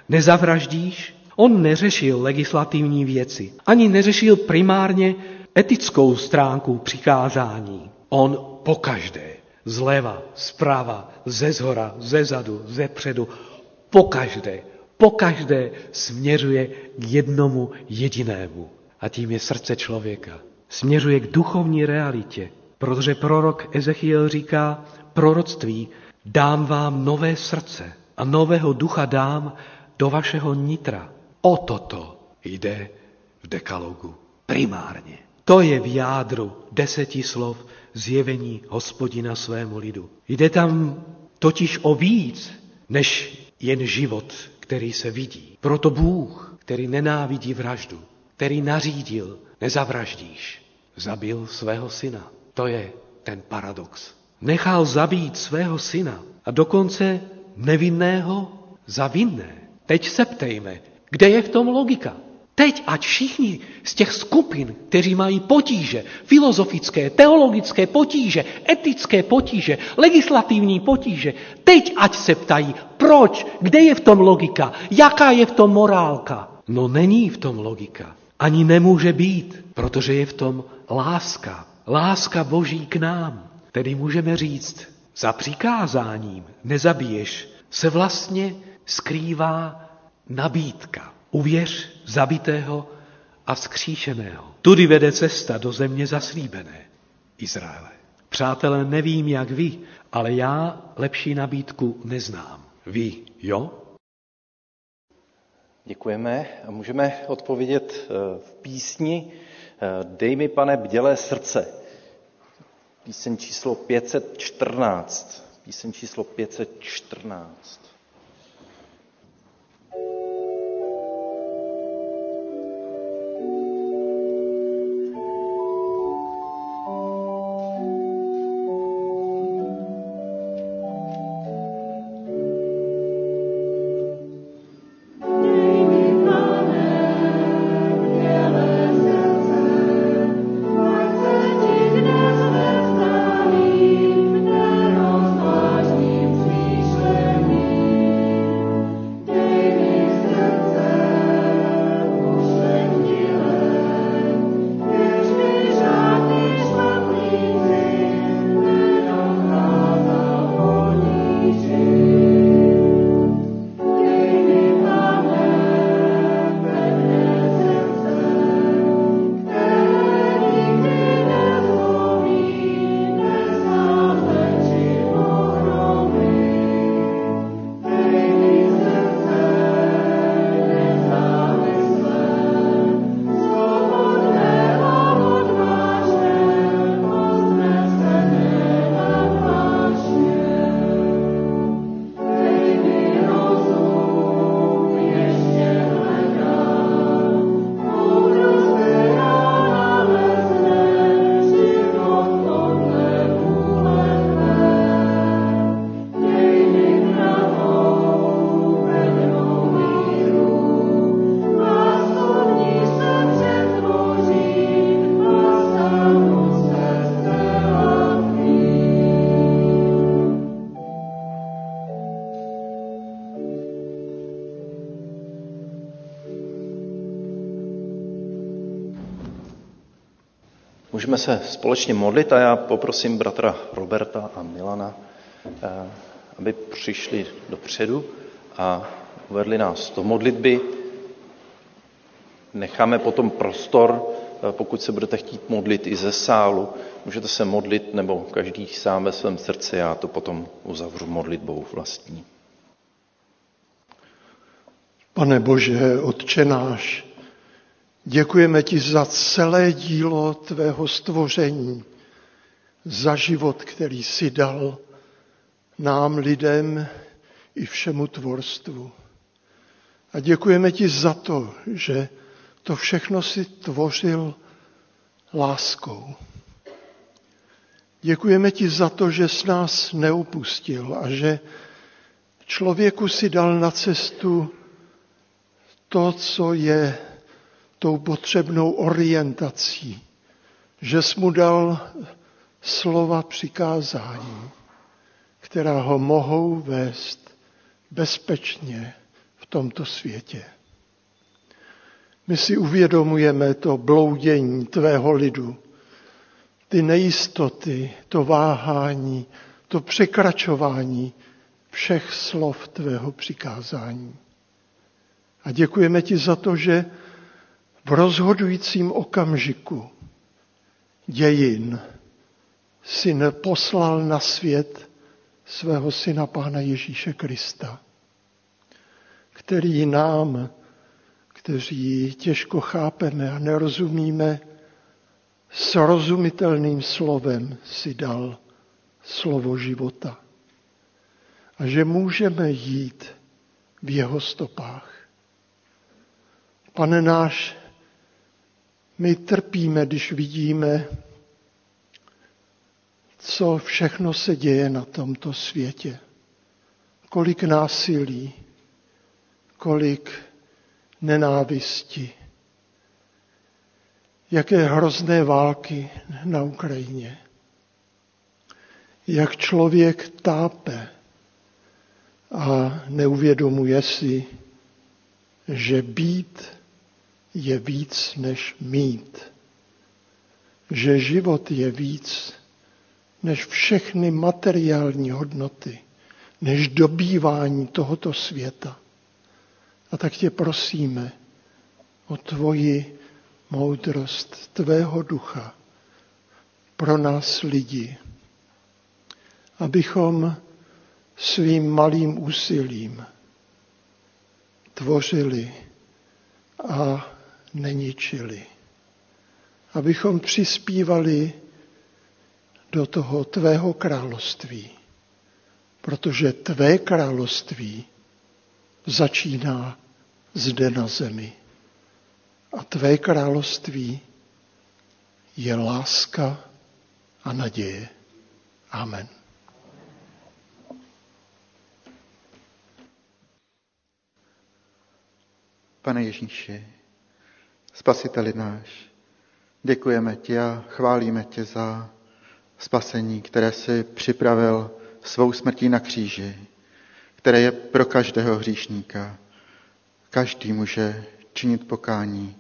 Speaker 5: nezavraždíš, on neřešil legislativní věci. Ani neřešil primárně etickou stránku přikázání. On pokaždé, zleva, zprava, ze zhora, ze zadu, ze předu, pokaždé, pokaždé směřuje k jednomu jedinému. A tím je srdce člověka. Směřuje k duchovní realitě. Protože prorok Ezechiel říká, proroctví, dám vám nové srdce a nového ducha dám do vašeho nitra. O toto jde v dekalogu primárně. To je v jádru deseti slov zjevení hospodina svému lidu. Jde tam totiž o víc, než jen život, který se vidí. Proto Bůh, který nenávidí vraždu, který nařídil, nezavraždíš, zabil svého syna. To je ten paradox. Nechal zabít svého syna a dokonce nevinného za vinné. Teď se ptejme, kde je v tom logika? Teď, ať všichni z těch skupin, kteří mají potíže, filozofické, teologické potíže, etické potíže, legislativní potíže, teď ať se ptají, proč, kde je v tom logika, jaká je v tom morálka. No není v tom logika. Ani nemůže být, protože je v tom láska. Láska Boží k nám. Tedy můžeme říct, za přikázáním nezabiješ se vlastně skrývá nabídka. Uvěř zabitého a vzkříšeného. Tudy vede cesta do země zaslíbené Izraele. Přátelé, nevím jak vy, ale já lepší nabídku neznám. Vy, jo?
Speaker 1: Děkujeme. Můžeme odpovědět eh, v písni Dej mi, pane, bdělé srdce. Píseň číslo 514. Píseň číslo 514. se společně modlit a já poprosím bratra Roberta a Milana, eh, aby přišli dopředu a uvedli nás do modlitby. Necháme potom prostor, eh, pokud se budete chtít modlit i ze sálu. Můžete se modlit, nebo každý sám ve svém srdci, já to potom uzavřu modlitbou vlastní.
Speaker 6: Pane Bože, Otče náš, Děkujeme ti za celé dílo tvého stvoření, za život, který si dal nám, lidem i všemu tvorstvu. A děkujeme ti za to, že to všechno si tvořil láskou. Děkujeme ti za to, že s nás neupustil a že člověku si dal na cestu to, co je tou potřebnou orientací, že jsi mu dal slova přikázání, která ho mohou vést bezpečně v tomto světě. My si uvědomujeme to bloudění tvého lidu, ty nejistoty, to váhání, to překračování všech slov tvého přikázání. A děkujeme ti za to, že v rozhodujícím okamžiku dějin si poslal na svět svého syna Pána Ježíše Krista, který nám, kteří těžko chápeme a nerozumíme, srozumitelným slovem si dal slovo života. A že můžeme jít v jeho stopách. Pane náš, my trpíme, když vidíme, co všechno se děje na tomto světě. Kolik násilí, kolik nenávisti, jaké hrozné války na Ukrajině. Jak člověk tápe a neuvědomuje si, že být je víc než mít. Že život je víc než všechny materiální hodnoty, než dobývání tohoto světa. A tak tě prosíme o tvoji moudrost tvého ducha pro nás lidi, abychom svým malým úsilím tvořili a neničili. Abychom přispívali do toho tvého království, protože tvé království začíná zde na zemi. A tvé království je láska a naděje. Amen.
Speaker 7: Pane Ježíši, Spasiteli náš, děkujeme ti a chválíme tě za spasení, které si připravil svou smrtí na kříži, které je pro každého hříšníka. Každý může činit pokání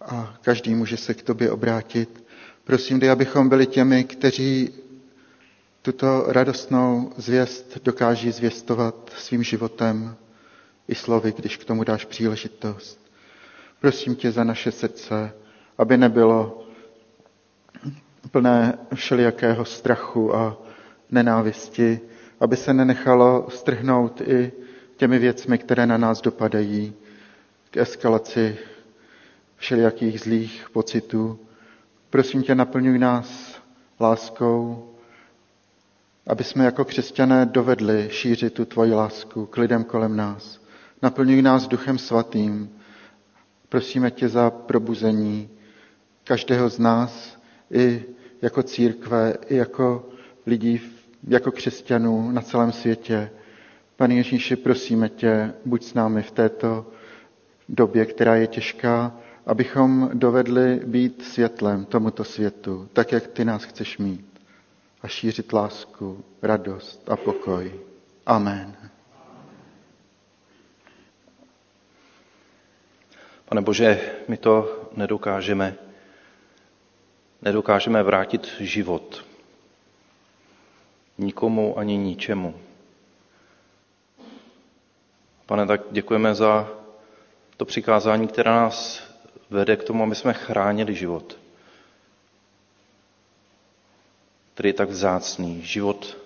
Speaker 7: a každý může se k tobě obrátit. Prosím, dej, abychom byli těmi, kteří tuto radostnou zvěst dokáží zvěstovat svým životem i slovy, když k tomu dáš příležitost. Prosím tě za naše srdce, aby nebylo plné všelijakého strachu a nenávisti, aby se nenechalo strhnout i těmi věcmi, které na nás dopadají, k eskalaci všelijakých zlých pocitů. Prosím tě, naplňuj nás láskou, aby jsme jako křesťané dovedli šířit tu tvoji lásku k lidem kolem nás. Naplňuj nás duchem svatým. Prosíme tě za probuzení každého z nás i jako církve, i jako lidí, jako křesťanů na celém světě. Pane Ježíši, prosíme tě, buď s námi v této době, která je těžká, abychom dovedli být světlem tomuto světu, tak jak ty nás chceš mít a šířit lásku, radost a pokoj. Amen.
Speaker 1: Pane Bože, my to nedokážeme. Nedokážeme vrátit život. Nikomu ani ničemu. Pane, tak děkujeme za to přikázání, které nás vede k tomu, aby jsme chránili život. Který je tak vzácný, život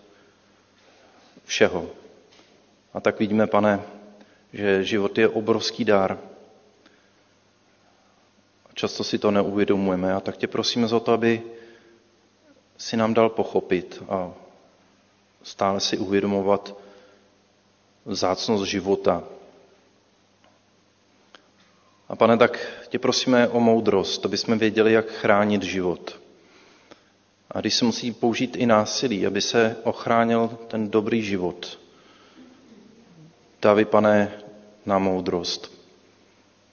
Speaker 1: všeho. A tak vidíme, pane, že život je obrovský dar. Často si to neuvědomujeme a tak tě prosíme za to, aby si nám dal pochopit a stále si uvědomovat vzácnost života. A pane, tak tě prosíme o moudrost, aby jsme věděli, jak chránit život. A když se musí použít i násilí, aby se ochránil ten dobrý život, dávy, pane, na moudrost,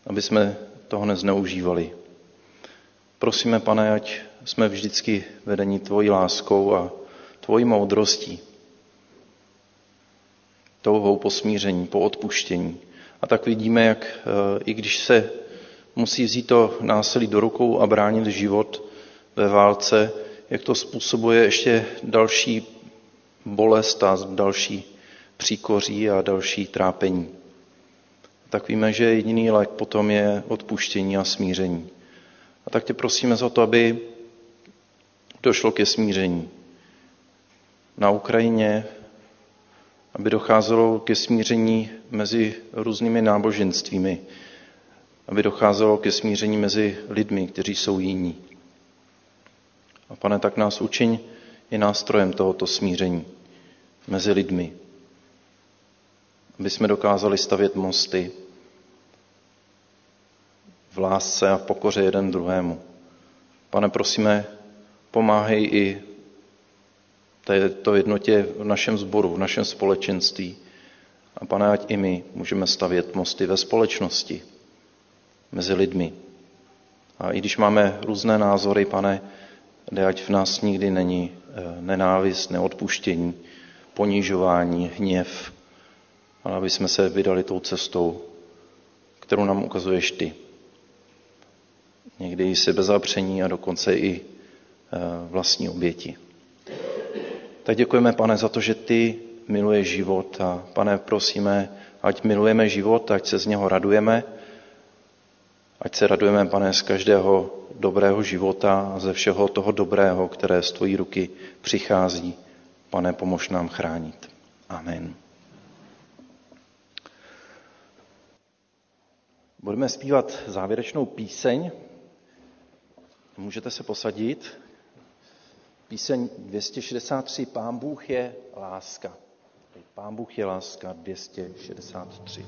Speaker 1: aby jsme toho nezneužívali. Prosíme, pane, ať jsme vždycky vedení tvojí láskou a tvojí moudrostí, touhou po smíření, po odpuštění. A tak vidíme, jak eh, i když se musí vzít to násilí do rukou a bránit život ve válce, jak to způsobuje ještě další bolest a další příkoří a další trápení. Tak víme, že jediný lék potom je odpuštění a smíření. A tak tě prosíme za to, aby došlo ke smíření. Na Ukrajině, aby docházelo ke smíření mezi různými náboženstvími, aby docházelo ke smíření mezi lidmi, kteří jsou jiní. A pane, tak nás učiň i nástrojem tohoto smíření mezi lidmi. Aby jsme dokázali stavět mosty v lásce a v pokoře jeden druhému. Pane, prosíme, pomáhej i této jednotě v našem sboru, v našem společenství. A pane, ať i my můžeme stavět mosty ve společnosti, mezi lidmi. A i když máme různé názory, pane, kde ať v nás nikdy není eh, nenávist, neodpuštění, ponižování, hněv, ale aby jsme se vydali tou cestou, kterou nám ukazuješ ty. Někdy i sebezapření a dokonce i eh, vlastní oběti. Tak děkujeme, pane, za to, že ty miluješ život a pane, prosíme, ať milujeme život, ať se z něho radujeme, ať se radujeme, pane, z každého dobrého života a ze všeho toho dobrého, které z tvojí ruky přichází. Pane, pomož nám chránit. Amen. Budeme zpívat závěrečnou píseň. Můžete se posadit. Píseň 263. Pán Bůh je láska. Pán Bůh je láska 263.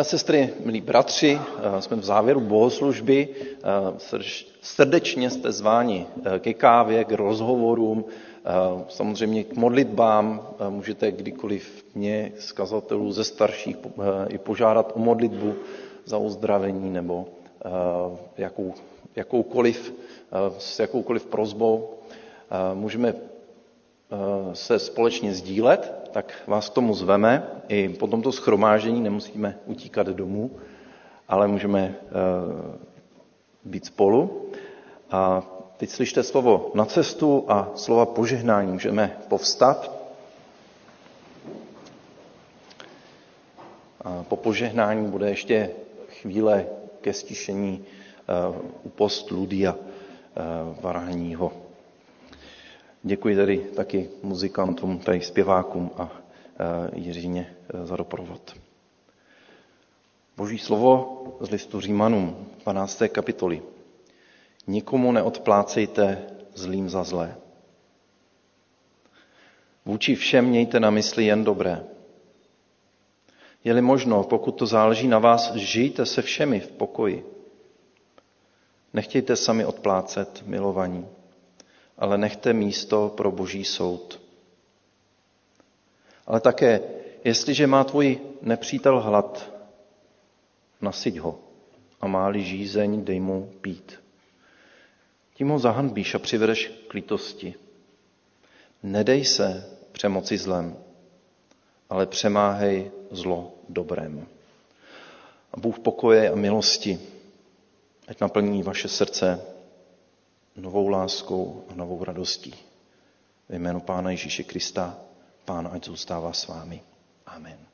Speaker 1: Milé sestry, milí bratři, eh, jsme v závěru bohoslužby. Eh, srdečně jste zváni eh, ke kávě, k rozhovorům, samozřejmě k modlitbám. Můžete kdykoliv mě, z kazatelů, ze starších, i požádat o modlitbu za uzdravení nebo jakou, jakoukoliv, s jakoukoliv prozbou můžeme se společně sdílet, tak vás k tomu zveme. I po tomto schromáždění nemusíme utíkat domů, ale můžeme být spolu. A teď slyšte slovo na cestu a slova požehnání. Můžeme povstat. A po požehnání bude ještě chvíle ke stišení u post Ludia Varhaního. Děkuji tady taky muzikantům, tady zpěvákům a Jiřině za doprovod. Boží slovo z listu Římanům, 12. kapitoly. Nikomu neodplácejte zlým za zlé. Vůči všem mějte na mysli jen dobré. Je-li možno, pokud to záleží na vás, žijte se všemi v pokoji. Nechtějte sami odplácet milovaní, ale nechte místo pro boží soud. Ale také, jestliže má tvůj nepřítel hlad, nasyť ho a máli žízeň, dej mu pít. Tím ho zahanbíš a přivedeš k lítosti. Nedej se přemoci zlem, ale přemáhej zlo dobrém. A Bůh pokoje a milosti, ať naplní vaše srdce novou láskou a novou radostí. Ve jménu Pána Ježíše Krista, Pán ať zůstává s vámi. Amen.